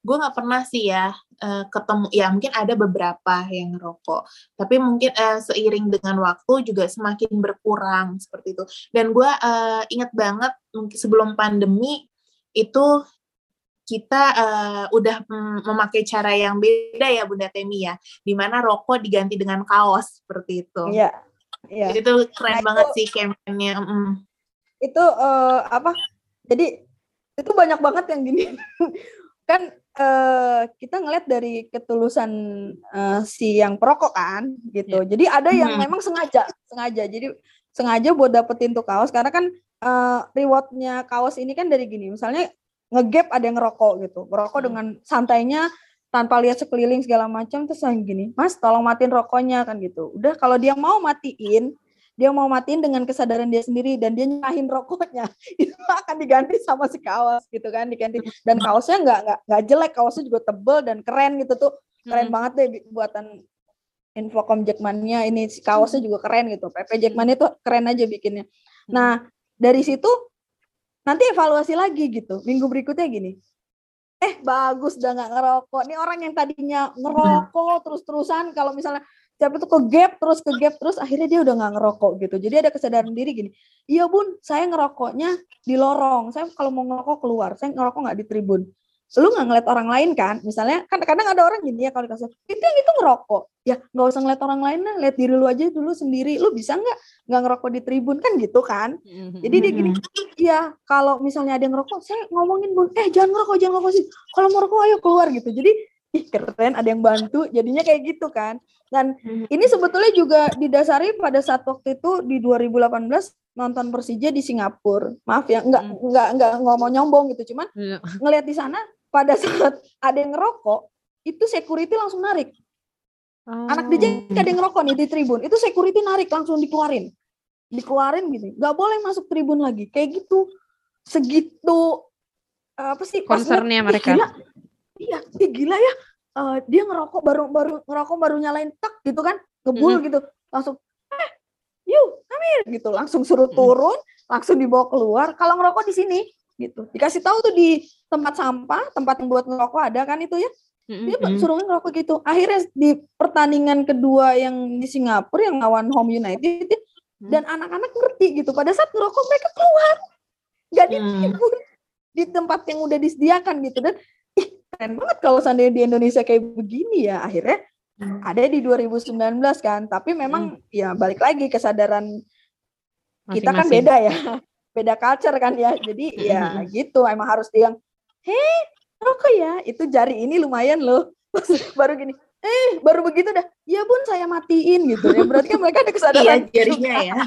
gue nggak pernah sih ya eh, ketemu ya mungkin ada beberapa yang ngerokok tapi mungkin eh, seiring dengan waktu juga semakin berkurang seperti itu dan gue eh, inget banget mungkin sebelum pandemi itu kita eh, udah memakai cara yang beda ya Bunda Temi ya di mana rokok diganti dengan kaos seperti itu Iya. Iya. itu keren Nah, banget itu- sih campaignnya mm. itu eh, apa jadi itu banyak banget yang gini kan eh, kita ngeliat dari ketulusan eh, si yang perokok kan gitu jadi ada yang Hmm. memang sengaja sengaja jadi sengaja buat dapetin tuh kaos karena kan eh, rewardnya kaos ini kan dari gini. Misalnya ngegap ada yang ngerokok gitu. Ngerokok Hmm. dengan santainya tanpa lihat sekeliling segala macam terus yang gini mas tolong matiin rokoknya kan gitu. Udah kalau dia mau matiin dia mau matiin dengan kesadaran dia sendiri dan dia nyerahin rokoknya itu akan diganti sama si kaos gitu kan diganti. Dan kaosnya nggak nggak nggak jelek kaosnya juga tebel dan keren gitu tuh. Keren Hmm. banget deh buatan Infocom Jackmania ini si kaosnya juga keren gitu. PP Jackmania tuh keren aja bikinnya. Nah dari situ nanti evaluasi lagi gitu. Minggu berikutnya gini. Eh bagus udah nggak ngerokok. Nih orang yang tadinya ngerokok terus-terusan kalau misalnya siapa itu ke gap terus ke gap terus akhirnya dia udah nggak ngerokok gitu. Jadi ada kesadaran diri gini. Iya bun saya ngerokoknya di lorong. Saya kalau mau ngerokok keluar saya ngerokok nggak di tribun lu nggak ngeliat orang lain kan? Misalnya kan kadang ada orang gini ya kalau dikasih itu yang itu ngerokok. Ya nggak usah ngeliat orang lain lah lihat diri lu aja dulu sendiri. Lu bisa nggak nggak ngerokok di tribun? Kan gitu kan? Jadi dia gini ya kalau misalnya ada yang ngerokok saya ngomongin bun eh jangan ngerokok jangan ngerokok sih. Kalau mau ngerokok ayo keluar gitu. Jadi ih keren ada yang bantu. Jadinya kayak gitu kan. Dan ini sebetulnya juga didasari pada saat waktu itu di 2018 nonton Persija di Singapura. Maaf ya, nggak hmm. nggak nggak ngomong nyombong gitu, cuman yeah. ngelihat di sana pada saat ada yang ngerokok, itu security langsung narik. Oh. Anak DJ ada yang ngerokok nih di tribun, itu security narik langsung dikeluarin. Dikeluarin gitu. Nggak boleh masuk tribun lagi. Kayak gitu. Segitu apa sih concernnya mereka. Gila. Iya, gila ya. Uh, dia ngerokok baru baru ngerokok baru nyalain tak gitu kan, ngebul mm -hmm. gitu. Langsung eh yuk Amir gitu langsung suruh turun langsung dibawa keluar kalau ngerokok di sini gitu dikasih tahu tuh di tempat sampah tempat yang buat ngerokok ada kan itu ya dia mm-hmm. suruh ngerokok gitu akhirnya di pertandingan kedua yang di Singapura yang lawan Home United mm. dan anak-anak ngerti gitu pada saat ngerokok mereka keluar nggak di mm. di tempat yang udah disediakan gitu dan ih keren banget kalau seandainya di Indonesia kayak begini ya akhirnya mm. ada di 2019 kan tapi memang mm. ya balik lagi kesadaran Masing -masing. kita kan beda ya beda culture kan ya jadi ya gitu emang harus dia yang heh rokok ya? Itu jari ini lumayan loh. Baru gini eh baru begitu dah. Ya bun saya matiin gitu. Ya berarti kan mereka ada kesadaran iya jarinya ya.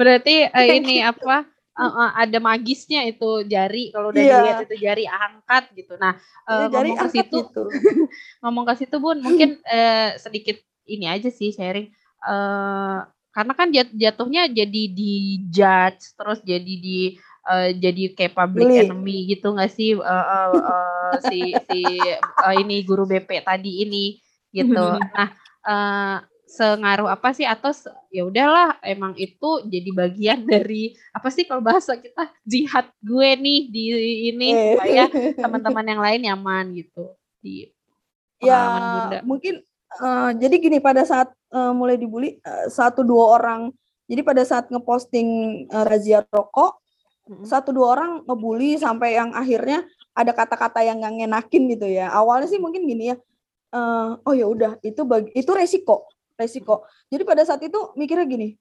Berarti uh, ini apa uh, uh, ada magisnya itu jari. Kalau udah yeah. dilihat itu jari angkat gitu. Nah uh, jari ngomong ke situ gitu. ngomong ke situ bun mungkin uh, sedikit ini aja sih sharing. Uh, karena kan jat jatuhnya jadi di judge terus jadi di uh, jadi kayak public Beli. enemy gitu nggak sih uh, uh, uh, si si uh, ini guru BP tadi ini gitu nah uh, sengaruh apa sih atau ya udahlah emang itu jadi bagian dari apa sih kalau bahasa kita jihad gue nih di ini supaya teman-teman yang lain nyaman gitu di ya bunda. mungkin uh, jadi gini pada saat uh, mulai dibully uh, satu dua orang jadi pada saat ngeposting uh, razia rokok. Satu dua orang ngebully sampai yang akhirnya ada kata-kata yang nggak ngenakin gitu ya. Awalnya sih mungkin gini ya uh, oh ya udah itu bagi itu resiko resiko. Jadi pada saat itu mikirnya gini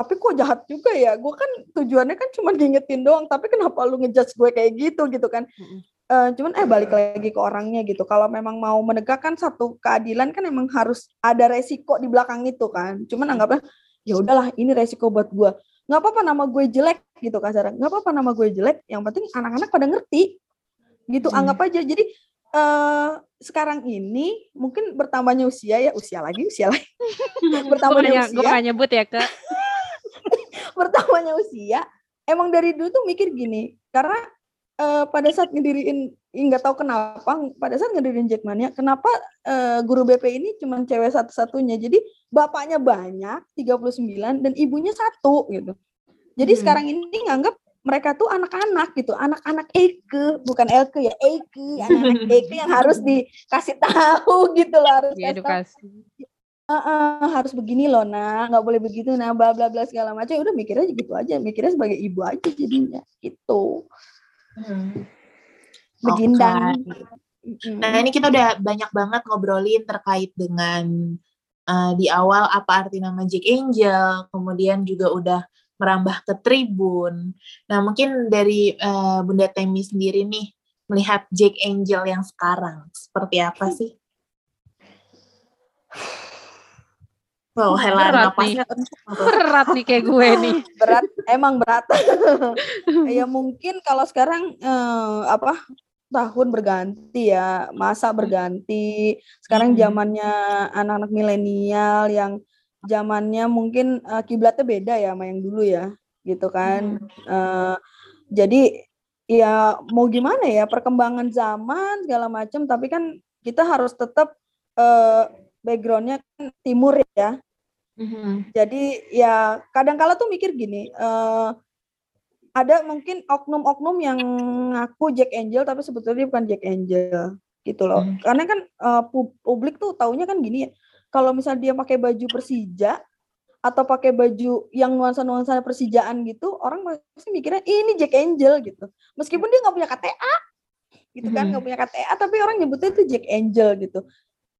tapi kok jahat juga ya? Gue kan tujuannya kan cuma ngingetin doang tapi kenapa lu ngejudge gue kayak gitu? Gitu kan. Uh, cuman eh balik lagi ke orangnya gitu. Kalau memang mau menegakkan satu keadilan kan emang harus ada resiko di belakang itu kan. Cuman anggapnya ya udahlah ini resiko buat gue nggak apa-apa nama gue jelek gitu kasar nggak apa-apa nama gue jelek yang penting anak-anak pada ngerti gitu hmm. anggap aja. Jadi uh, sekarang ini mungkin bertambahnya usia ya usia lagi usia lagi. Bertambahnya usia. gue gak nyebut ya kak. Bertambahnya usia emang dari dulu tuh mikir gini karena uh, pada saat ngediriin nggak tahu kenapa pada saat ngediriin Jackmania kenapa uh, guru BP ini cuma cewek satu-satunya? Jadi bapaknya banyak 39 dan ibunya satu gitu. Jadi hmm. sekarang ini nganggap mereka tuh anak-anak gitu. Anak-anak Eke bukan Elke ya Eke anak-anak Eke yang harus dikasih tahu gitu loh harus edukasi. Uh, uh, harus begini loh nah nggak boleh begitu nah bla bla bla segala macam. Ya udah mikirnya gitu aja mikirnya sebagai ibu aja jadinya gitu Hmm. Begindang. Okay. Nah ini kita udah banyak banget ngobrolin terkait dengan uh, di awal apa arti nama Jack Angel, kemudian juga udah merambah ke Tribun. Nah mungkin dari uh, Bunda Temi sendiri nih melihat Jack Angel yang sekarang seperti apa sih? Wow, helan berat nih. berat nih kayak gue nih. Berat, emang berat. ya mungkin kalau sekarang eh, apa tahun berganti ya, masa berganti. Sekarang hmm. zamannya anak-anak milenial yang zamannya mungkin uh, kiblatnya beda ya sama yang dulu ya, gitu kan. Hmm. Uh, jadi ya mau gimana ya perkembangan zaman segala macam, tapi kan kita harus tetap uh, backgroundnya kan timur ya. Mm-hmm. Jadi ya kadang kala tuh mikir gini, uh, ada mungkin oknum-oknum yang ngaku Jack Angel tapi sebetulnya bukan Jack Angel gitu loh. Mm-hmm. Karena kan uh, publik tuh taunya kan gini ya, kalau misal dia pakai baju Persija atau pakai baju yang nuansa-nuansa persijaan gitu, orang pasti mikirnya "Ih, ini Jack Angel gitu. Meskipun dia nggak punya KTA, gitu kan, Mhm. nggak punya KTA, tapi orang nyebutnya itu Jack Angel gitu.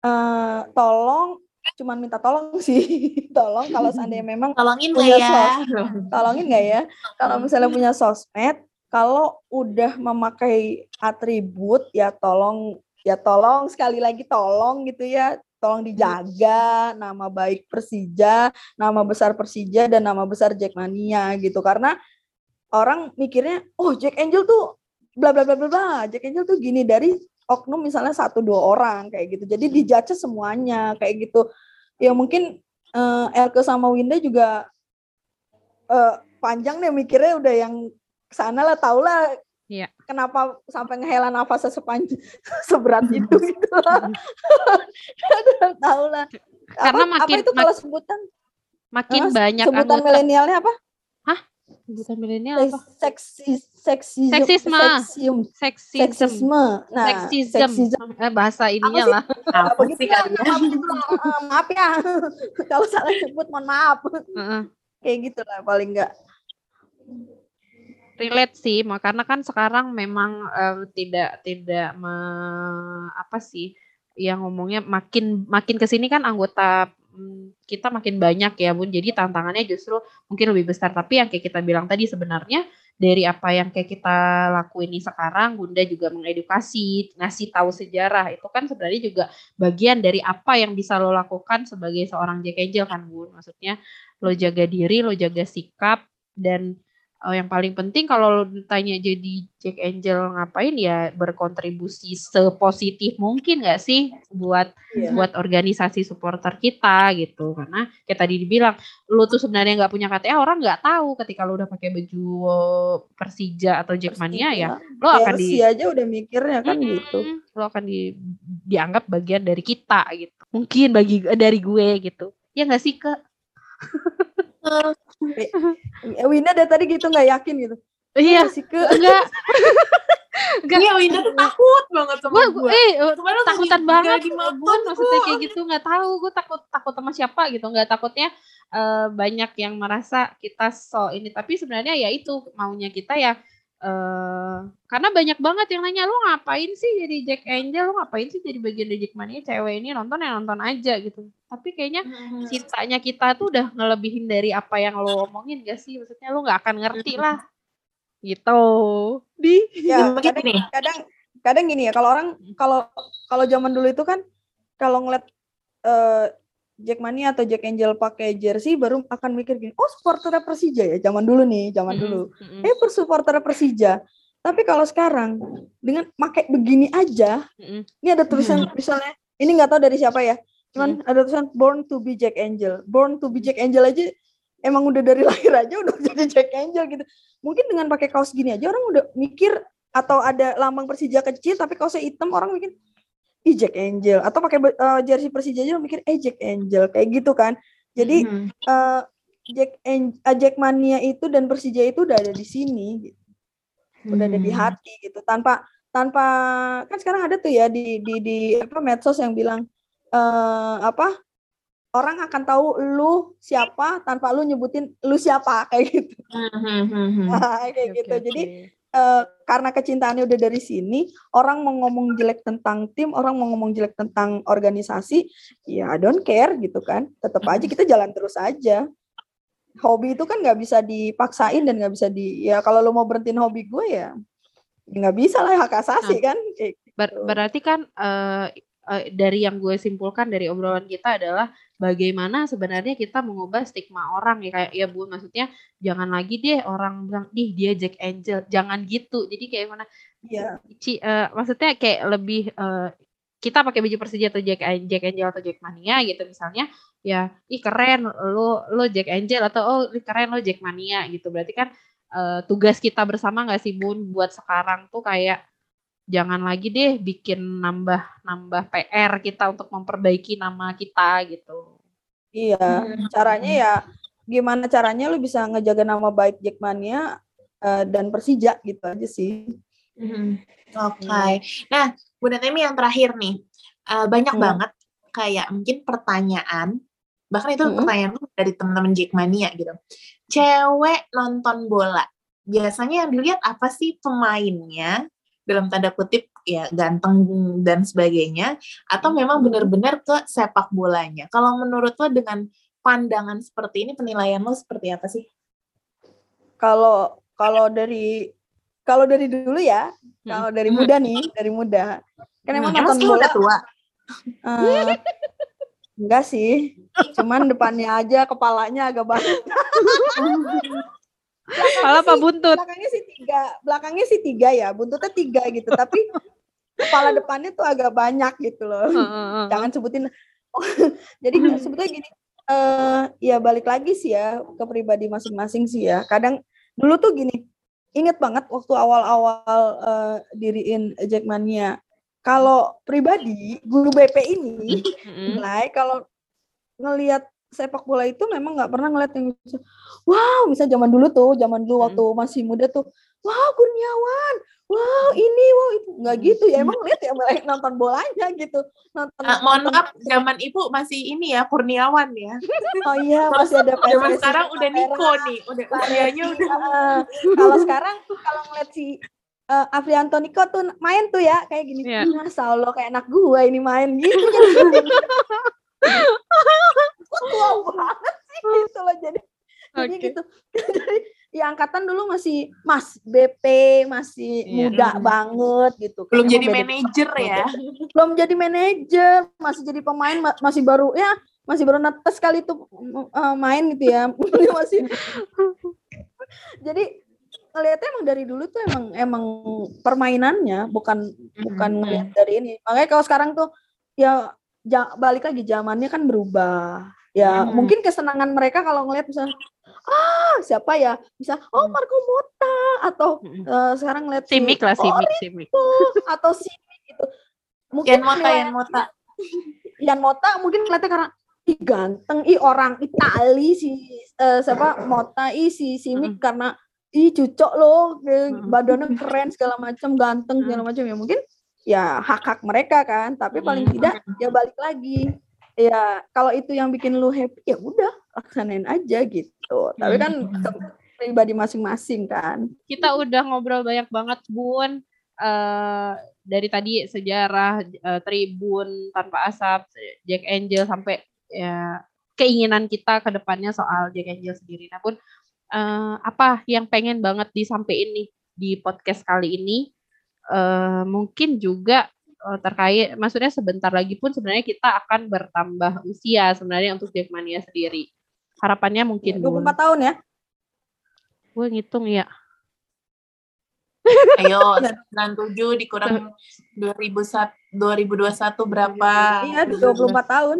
Eh, tolong, cuman minta tolong sih, tolong kalau seandainya memang Tolongin punya ya? tolongin nggak ya? Kalau misalnya punya sosmed, kalau udah memakai atribut ya tolong ya tolong sekali lagi tolong gitu ya, tolong dijaga nama baik Persija, nama besar Persija dan nama besar Jackmania gitu. Karena orang mikirnya oh Jack Angel tuh bla bla bla bla bla, Jack Angel tuh gini. Dari oknum misalnya satu dua orang kayak gitu. Jadi dijudge semuanya kayak gitu. Ya mungkin eh, Elke sama Winda juga eh, panjang deh mikirnya udah yang sana lah tau lah Iya. kenapa sampai ngehela nafasnya sepanjang seberat itu gitu lah tahu lah Karena apa, makin- apa itu kalau sebutan Makin Hah? banyak sebutan anggota milenialnya apa sebutan milenial apa? seksis seksis Seksisme. seksium Seksisme. seksisme nah Seksism. seksism Eh, bahasa ininya lah. Apa apa gitu sih ya, kalian? maaf. Eh, maaf ya kalau salah sebut mohon maaf Heeh. kayak gitu lah paling enggak relate sih karena kan sekarang memang em, tidak tidak me- apa sih yang ngomongnya makin makin ke sini kan anggota kita makin banyak ya bun. Jadi tantangannya justru mungkin lebih besar. Tapi yang kayak kita bilang tadi sebenarnya dari apa yang kayak kita lakuin ini sekarang bunda juga mengedukasi ngasih tahu sejarah. Itu kan sebenarnya juga bagian dari apa yang bisa lo lakukan sebagai seorang Jack Angel kan bun. Maksudnya lo jaga diri lo jaga sikap dan Oh, yang paling penting kalau lo ditanya jadi Jack Angel ngapain ya berkontribusi sepositif mungkin nggak sih buat Iya. buat organisasi supporter kita gitu. Karena kayak tadi dibilang lo tuh sebenarnya nggak punya KTA orang nggak tahu ketika lo udah pakai baju eh, Persija atau Jackmania ya lo akan di aja udah mikirnya kan Mm-mm, gitu. Lo akan di dianggap bagian dari kita gitu. Mungkin bagi dari gue gitu. Ya nggak sih ke Winda dari tadi gitu nggak yakin gitu. Iya. Sih ke. Enggak. Enggak. Iya, Winda tuh takut banget sama gue gue. eh Kemarin lu takutan banget gue maksudnya kayak gitu nggak tahu gue takut takut sama siapa gitu. Nggak takutnya eh, banyak yang merasa kita so ini. Tapi sebenarnya ya itu maunya kita ya eh karena banyak banget yang nanya lu ngapain sih jadi Jack Angel? Lu ngapain sih jadi bagian dari Jackmania cewek ini nonton ya nonton aja gitu. Tapi kayaknya Mhm. cintanya kita tuh udah ngelebihin dari apa yang lo omongin gak sih? Maksudnya lu nggak akan ngerti lah gitu. Di ya kadang, kadang kadang gini ya kalau orang kalau kalau zaman dulu itu kan kalau ngeliat eh, Jackmania atau Jack Angel pakai jersey baru akan mikir gini oh supporter Persija ya? Zaman dulu nih zaman dulu. Mm-mm, eh supporter Persija. Tapi kalau sekarang dengan pakai begini aja mm-mm. ini ada tulisan misalnya ini nggak tahu dari siapa ya cuman ada tulisan born to be Jack Angel. Born to be Jack Angel aja emang udah dari lahir aja udah jadi Jack Angel gitu. Mungkin dengan pakai kaos gini aja orang udah mikir atau ada lambang Persija kecil tapi kaosnya hitam orang mikir ih Jack Angel atau pakai eh, jersey Persija aja orang mikir eh Jack Angel kayak gitu kan jadi Mhm. eh, Jack Ang- eh, Jackmania itu dan Persija itu udah ada di sini gitu. udah ada di Hmm. hati gitu tanpa tanpa kan sekarang ada tuh ya di di di apa medsos yang bilang eh apa orang akan tahu lu siapa tanpa lu nyebutin lu siapa kayak gitu Mhm, mhm. Nah, kayak Oke, gitu oke, jadi eh, karena kecintaannya udah dari sini orang mau ngomong jelek tentang tim orang mau ngomong jelek tentang organisasi ya I don't care gitu kan tetap aja kita jalan terus aja hobi itu kan nggak bisa dipaksain dan nggak bisa di ya kalau lu mau berhentiin hobi gue ya ya nggak bisa lah hak asasi kan kayak Ber- gitu. berarti kan eh, eh, dari yang gue simpulkan dari obrolan kita adalah bagaimana sebenarnya kita mengubah stigma orang ya kayak ya bu maksudnya jangan lagi deh orang bilang ih dia Jack Angel. Jangan gitu. Jadi kayak mana ya Ci, eh, maksudnya kayak lebih eh, kita pakai baju Persija atau Jack, Jack Angel atau Jackmania gitu misalnya ya ih keren lo lo Jack Angel atau oh keren lo Jackmania gitu. Berarti kan eh, tugas kita bersama nggak sih bun buat sekarang tuh kayak jangan lagi deh bikin nambah nambah PR kita untuk memperbaiki nama kita gitu iya Hmm. caranya ya gimana caranya lu bisa ngejaga nama baik Jackmania eh, dan Persija gitu aja sih Mhm. Oke. Nah, Bunda Temi yang terakhir nih, Eh, banyak Hmm. banget kayak mungkin pertanyaan bahkan itu Mm-mm. pertanyaan dari teman-teman Jackmania gitu cewek nonton bola biasanya yang dilihat apa sih pemainnya dalam tanda kutip ya ganteng dan sebagainya atau memang benar-benar ke sepak bolanya kalau menurut lo dengan pandangan seperti ini penilaian lo seperti apa sih Kalau kalau dari kalau dari dulu ya, kalau dari Hmm. muda nih, dari muda. Kan emang Hmm, nonton bola udah tua eh, enggak sih. Cuman depannya aja kepalanya agak banyak. Kepala apa buntut? Belakangnya sih tiga, belakangnya sih tiga ya, buntutnya tiga gitu. Tapi kepala depannya tuh agak banyak gitu loh. Jangan sebutin. Jadi sebetulnya gini, eh ya balik lagi sih ya ke pribadi masing-masing sih ya. Kadang dulu tuh gini, inget banget waktu awal-awal eh, diriin Jackmania. Kalau pribadi guru BP ini Mm-mm. nilai kalau ngelihat sepak bola itu memang nggak pernah ngeliat yang wow bisa zaman dulu tuh zaman dulu Hmm. waktu masih muda tuh wow Kurniawan wow ini wow itu nggak gitu ya emang lihat ya mulai nonton bolanya gitu nonton mohon nonton- maaf zaman ibu masih ini ya Kurniawan ya oh iya masih ada zaman PSSI sekarang udah. Niko nih udah usianya udah kalau sekarang kalau ngeliat si eh, Afrianto Niko tuh main tuh ya kayak gini Iya. Masya Allah kayak anak gua ini main gitu Kok tua banget sih gitu loh. Jadi jadi Oke. gitu. Jadi ya angkatan dulu masih Mas BP masih Iya. muda banget gitu belum Emang jadi manajer ya. belum jadi manajer masih jadi pemain ma- masih baru ya masih baru netes kali tuh eh, main gitu ya. Masih jadi ngeliatnya emang dari dulu tuh emang emang permainannya bukan bukan Hmm. ngeliat dari ini. Makanya kalau sekarang tuh ya ja- balik lagi zamannya kan berubah ya Hmm. mungkin kesenangan mereka kalau ngeliat misalnya ah siapa ya bisa oh Hmm. Marco Mota atau Mm-mm. eh, sekarang ngeliat si Simik lah, simik, simik. atau si gitu mungkin Yan Mota Yan Mota Yan Mota mungkin ngeliatnya karena ih ganteng, ih orang Itali si eh, siapa Mota, ih si Simic karena ih cucok loh, Mm-mm. badannya keren segala macam, ganteng segala macam ya mungkin ya hak hak mereka kan, tapi paling tidak ya balik lagi ya kalau itu yang bikin lu happy ya udah laksanain aja gitu, tapi kan ke- pribadi masing-masing kan. Kita udah ngobrol banyak banget, Bun. Eh dari tadi sejarah eh, Tribun tanpa asap, Jack Angel sampai ya keinginan kita ke depannya soal Jack Angel sendiri. Nah, Bun, eh, apa yang pengen banget disampaikan nih di podcast kali ini? Eh mungkin juga terkait, maksudnya sebentar lagi pun sebenarnya kita akan bertambah usia sebenarnya untuk Jackmania sendiri. Harapannya mungkin Bun. 24 tahun ya. Gue ngitung ya. ayo 97 dikurang 2001 2021 berapa Iya, 24 tahun.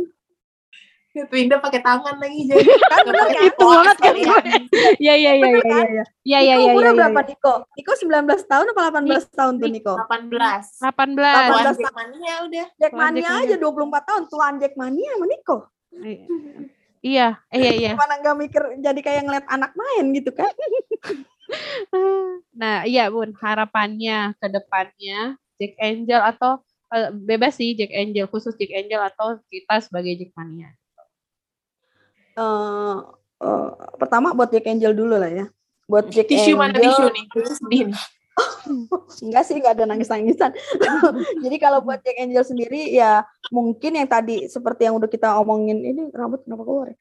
Itu Indah pakai tangan lagi jadi Kan pakai kan? Itu koas banget kan kalian. Iya iya iya Bener iya kan? iya. Iya iya Niko iya umurnya iya. berapa Niko? Niko 19 tahun apa 18 tahun tuh Niko? 18 18. Tuan 18. Jackmania udah Jackmania Jackmania. aja 24 tahun, tuan Jackmania sama Niko. Iya, iya iya. Mana nggak mikir jadi kayak ngeliat anak main gitu kan? Nah, iya Bun, harapannya ke depannya Jack Angel atau eh, bebas sih Jack Angel khusus Jack Angel atau kita sebagai Jackmania. Eh, eh, pertama buat Jack Angel dulu lah ya. Buat Jack tisu Angel. mana tisu nih tisu sedih nih Enggak sih, enggak ada nangis-nangisan. Jadi kalau buat Jack Angel sendiri ya mungkin yang tadi seperti yang udah kita omongin ini rambut kenapa keluar ya?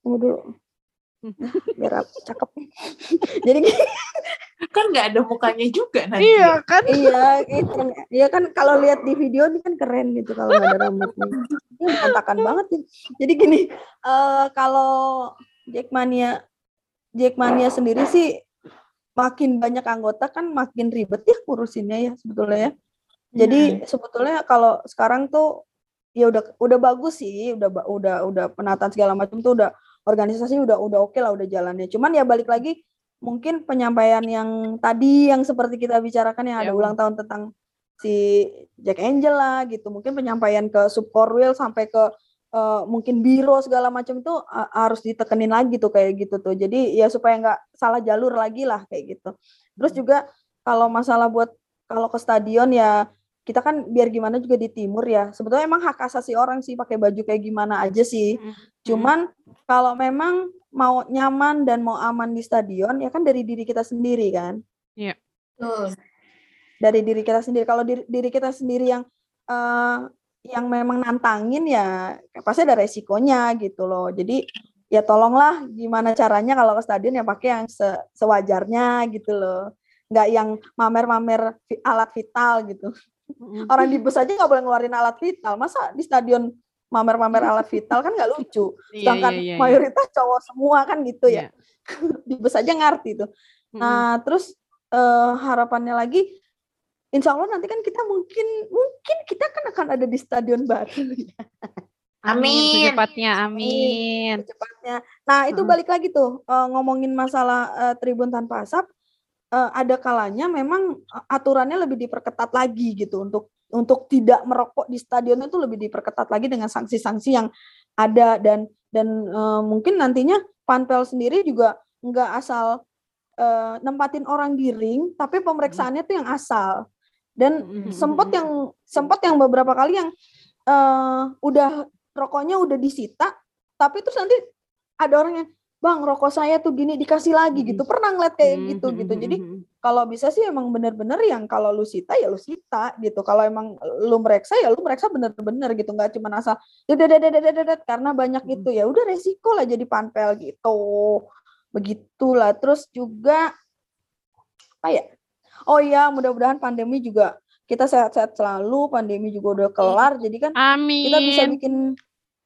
Tunggu dulu. Biar cakep. Jadi kan nggak ada mukanya juga nanti Iya kan? iya, itu. Iya kan kalau lihat di video ini kan keren gitu kalau nggak ada rambutnya. Ini berantakan banget ya. Jadi gini, eh kalau Jackmania Jackmania sendiri sih makin banyak anggota kan makin ribet ya ngurusinnya ya sebetulnya ya. Jadi sebetulnya kalau sekarang tuh ya udah udah bagus sih, udah udah udah penataan segala macam tuh udah organisasi udah udah oke lah udah jalannya. Cuman ya balik lagi mungkin penyampaian yang tadi yang seperti kita bicarakan yang ada Ya. ulang tahun tentang si Jack Angel lah gitu. Mungkin penyampaian ke Subcorwil sampai ke eh, mungkin biro segala macam itu a- harus ditekenin lagi tuh kayak gitu tuh. Jadi ya supaya nggak salah jalur lagi lah kayak gitu. Terus juga kalau masalah buat kalau ke stadion ya kita kan biar gimana juga di timur ya. Sebetulnya emang hak asasi orang sih pakai baju kayak gimana aja sih. Cuman kalau memang mau nyaman dan mau aman di stadion ya kan dari diri kita sendiri kan. Tuh. Dari diri kita sendiri. Kalau diri, diri kita sendiri yang eh, yang memang nantangin ya pasti ada resikonya gitu loh. Jadi ya tolonglah gimana caranya kalau ke stadion ya pakai yang se- sewajarnya gitu loh. Nggak yang mamer-mamer alat vital gitu. Orang di bus aja nggak boleh ngeluarin alat vital. Masa di stadion mamer-mamer alat vital kan nggak lucu. Iya, Sedangkan iya, iya, iya. mayoritas cowok semua kan gitu ya. Iya. di bus aja ngerti tuh. Nah, terus eh, harapannya lagi, insya Allah nanti kan kita mungkin mungkin kita kan akan ada di stadion baru ya, Amin. Secepatnya, amin. secepatnya. Nah, itu balik lagi tuh eh, ngomongin masalah eh, tribun tanpa asap. Eh, ada kalanya memang eh, aturannya lebih diperketat lagi gitu untuk untuk tidak merokok di stadion itu lebih diperketat lagi dengan sanksi-sanksi yang ada dan dan eh, mungkin nantinya panpel sendiri juga nggak asal eh, nempatin orang di ring, tapi pemeriksaannya tuh yang asal. Dan Mm-mm. sempat yang sempat yang beberapa kali yang eh, udah rokoknya udah disita, tapi terus nanti ada orang yang bang rokok saya tuh gini dikasih lagi Mm-mm. gitu. Pernah ngeliat kayak Mm-mm. gitu gitu. jadi kalau bisa sih emang bener-bener yang kalau lu sita ya lu sita gitu. Kalau emang lu mereksa ya lu mereksa bener-bener gitu. Nggak cuma asal dedet karena banyak itu ya udah resiko lah jadi panpel gitu. Begitulah. Terus juga apa ya? Oh ya mudah-mudahan pandemi juga kita sehat-sehat selalu pandemi juga udah kelar jadi kan Amin. kita bisa bikin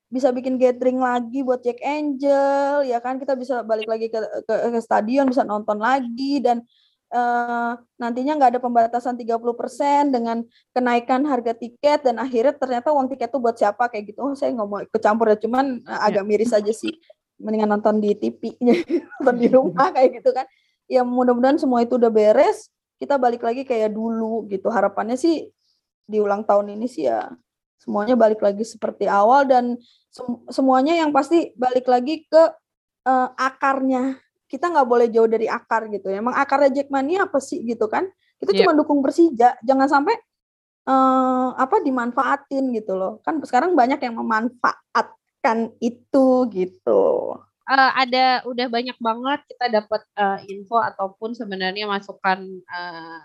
bisa bikin gathering lagi buat Jack Angel ya kan? Kita bisa balik lagi ke ke, ke stadion bisa nonton lagi dan eh, nantinya nggak ada pembatasan 30% dengan kenaikan harga tiket dan akhirnya ternyata uang tiket tuh buat siapa? Kayak gitu. Oh saya nggak mau ikut campur ya. Cuman eh, agak miris aja sih. Mendingan nonton di TV nonton di rumah kayak gitu kan. Ya mudah-mudahan semua itu udah beres. Kita balik lagi kayak dulu gitu. Harapannya sih di ulang tahun ini sih ya semuanya balik lagi seperti awal dan sem- semuanya yang pasti balik lagi ke eh, akarnya. Kita nggak boleh jauh dari akar gitu emang akarnya Jackmania apa sih gitu kan? Kita Iya. cuma dukung Persija. Jangan sampai eh, apa dimanfaatin gitu loh. Kan sekarang banyak yang memanfaatkan itu gitu. Eh, ada udah banyak banget kita dapat eh, info ataupun sebenarnya masukan eh,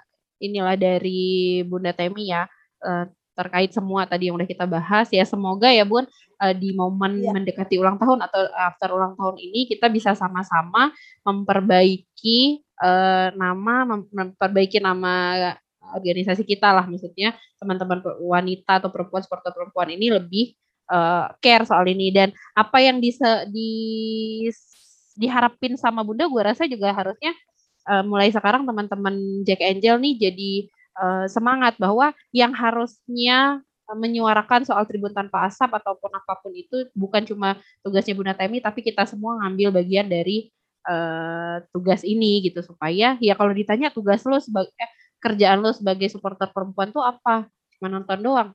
inilah dari Bunda Temi ya. Eh, terkait semua tadi yang udah kita bahas ya. Semoga ya Bun eh, di momen Iya. mendekati ulang tahun atau after ulang tahun ini kita bisa sama-sama memperbaiki eh, nama mem- memperbaiki nama organisasi kita lah. Maksudnya teman-teman wanita atau perempuan supporter perempuan ini lebih eh, care soal ini. Dan apa yang di diharapin sama Bunda gue rasa juga harusnya eh, mulai sekarang teman-teman Jack Angel nih jadi eh, semangat bahwa yang harusnya eh, menyuarakan soal tribun tanpa asap ataupun apa pun itu bukan cuma tugasnya Bunda Temi tapi kita semua ngambil bagian dari eh, tugas ini gitu. Supaya ya kalau ditanya tugas lo sebagai eh, kerjaan lo sebagai supporter perempuan tuh apa? Cuma nonton doang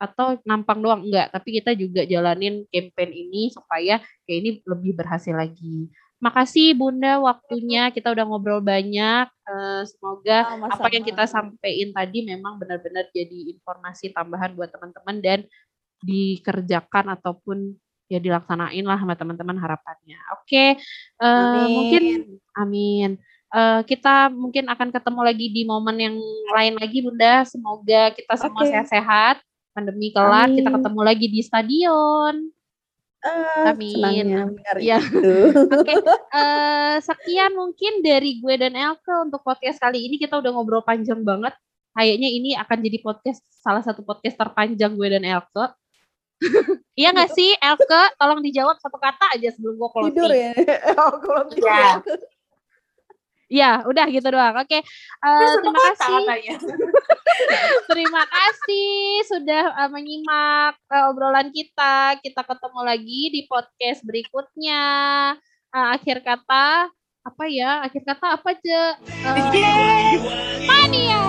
atau nampang doang? Enggak tapi kita juga jalanin campaign ini supaya kayak ini lebih berhasil lagi makasih bunda waktunya. Kita udah ngobrol banyak. Eh, semoga Sama-sama. apa yang kita sampaikan tadi memang benar-benar jadi informasi tambahan buat teman-teman dan dikerjakan ataupun ya dilaksanain lah sama teman-teman harapannya. Oke eh, Amin. mungkin amin. Eh, kita mungkin akan ketemu lagi di momen yang lain lagi bunda. Semoga kita semua sehat-sehat. Pandemi kelar kita Amin. ketemu lagi di stadion Eh, Amin. senangnya mendengar Iya. itu. Oke, eh, sekian mungkin dari gue dan Elke untuk podcast kali ini kita udah ngobrol panjang banget. Kayaknya ini akan jadi podcast salah satu podcast terpanjang gue dan Elke. iya nggak sih Elke? Tolong dijawab satu kata aja sebelum gue closing. tidur ya oh tidur Ya, udah gitu doang. Oke. Eh, okay. Uh, terima kasih. terima kasih sudah uh, menyimak uh, obrolan kita. Kita ketemu lagi di podcast berikutnya. Uh, akhir kata apa ya? Akhir kata apa aja? Uh, Mania.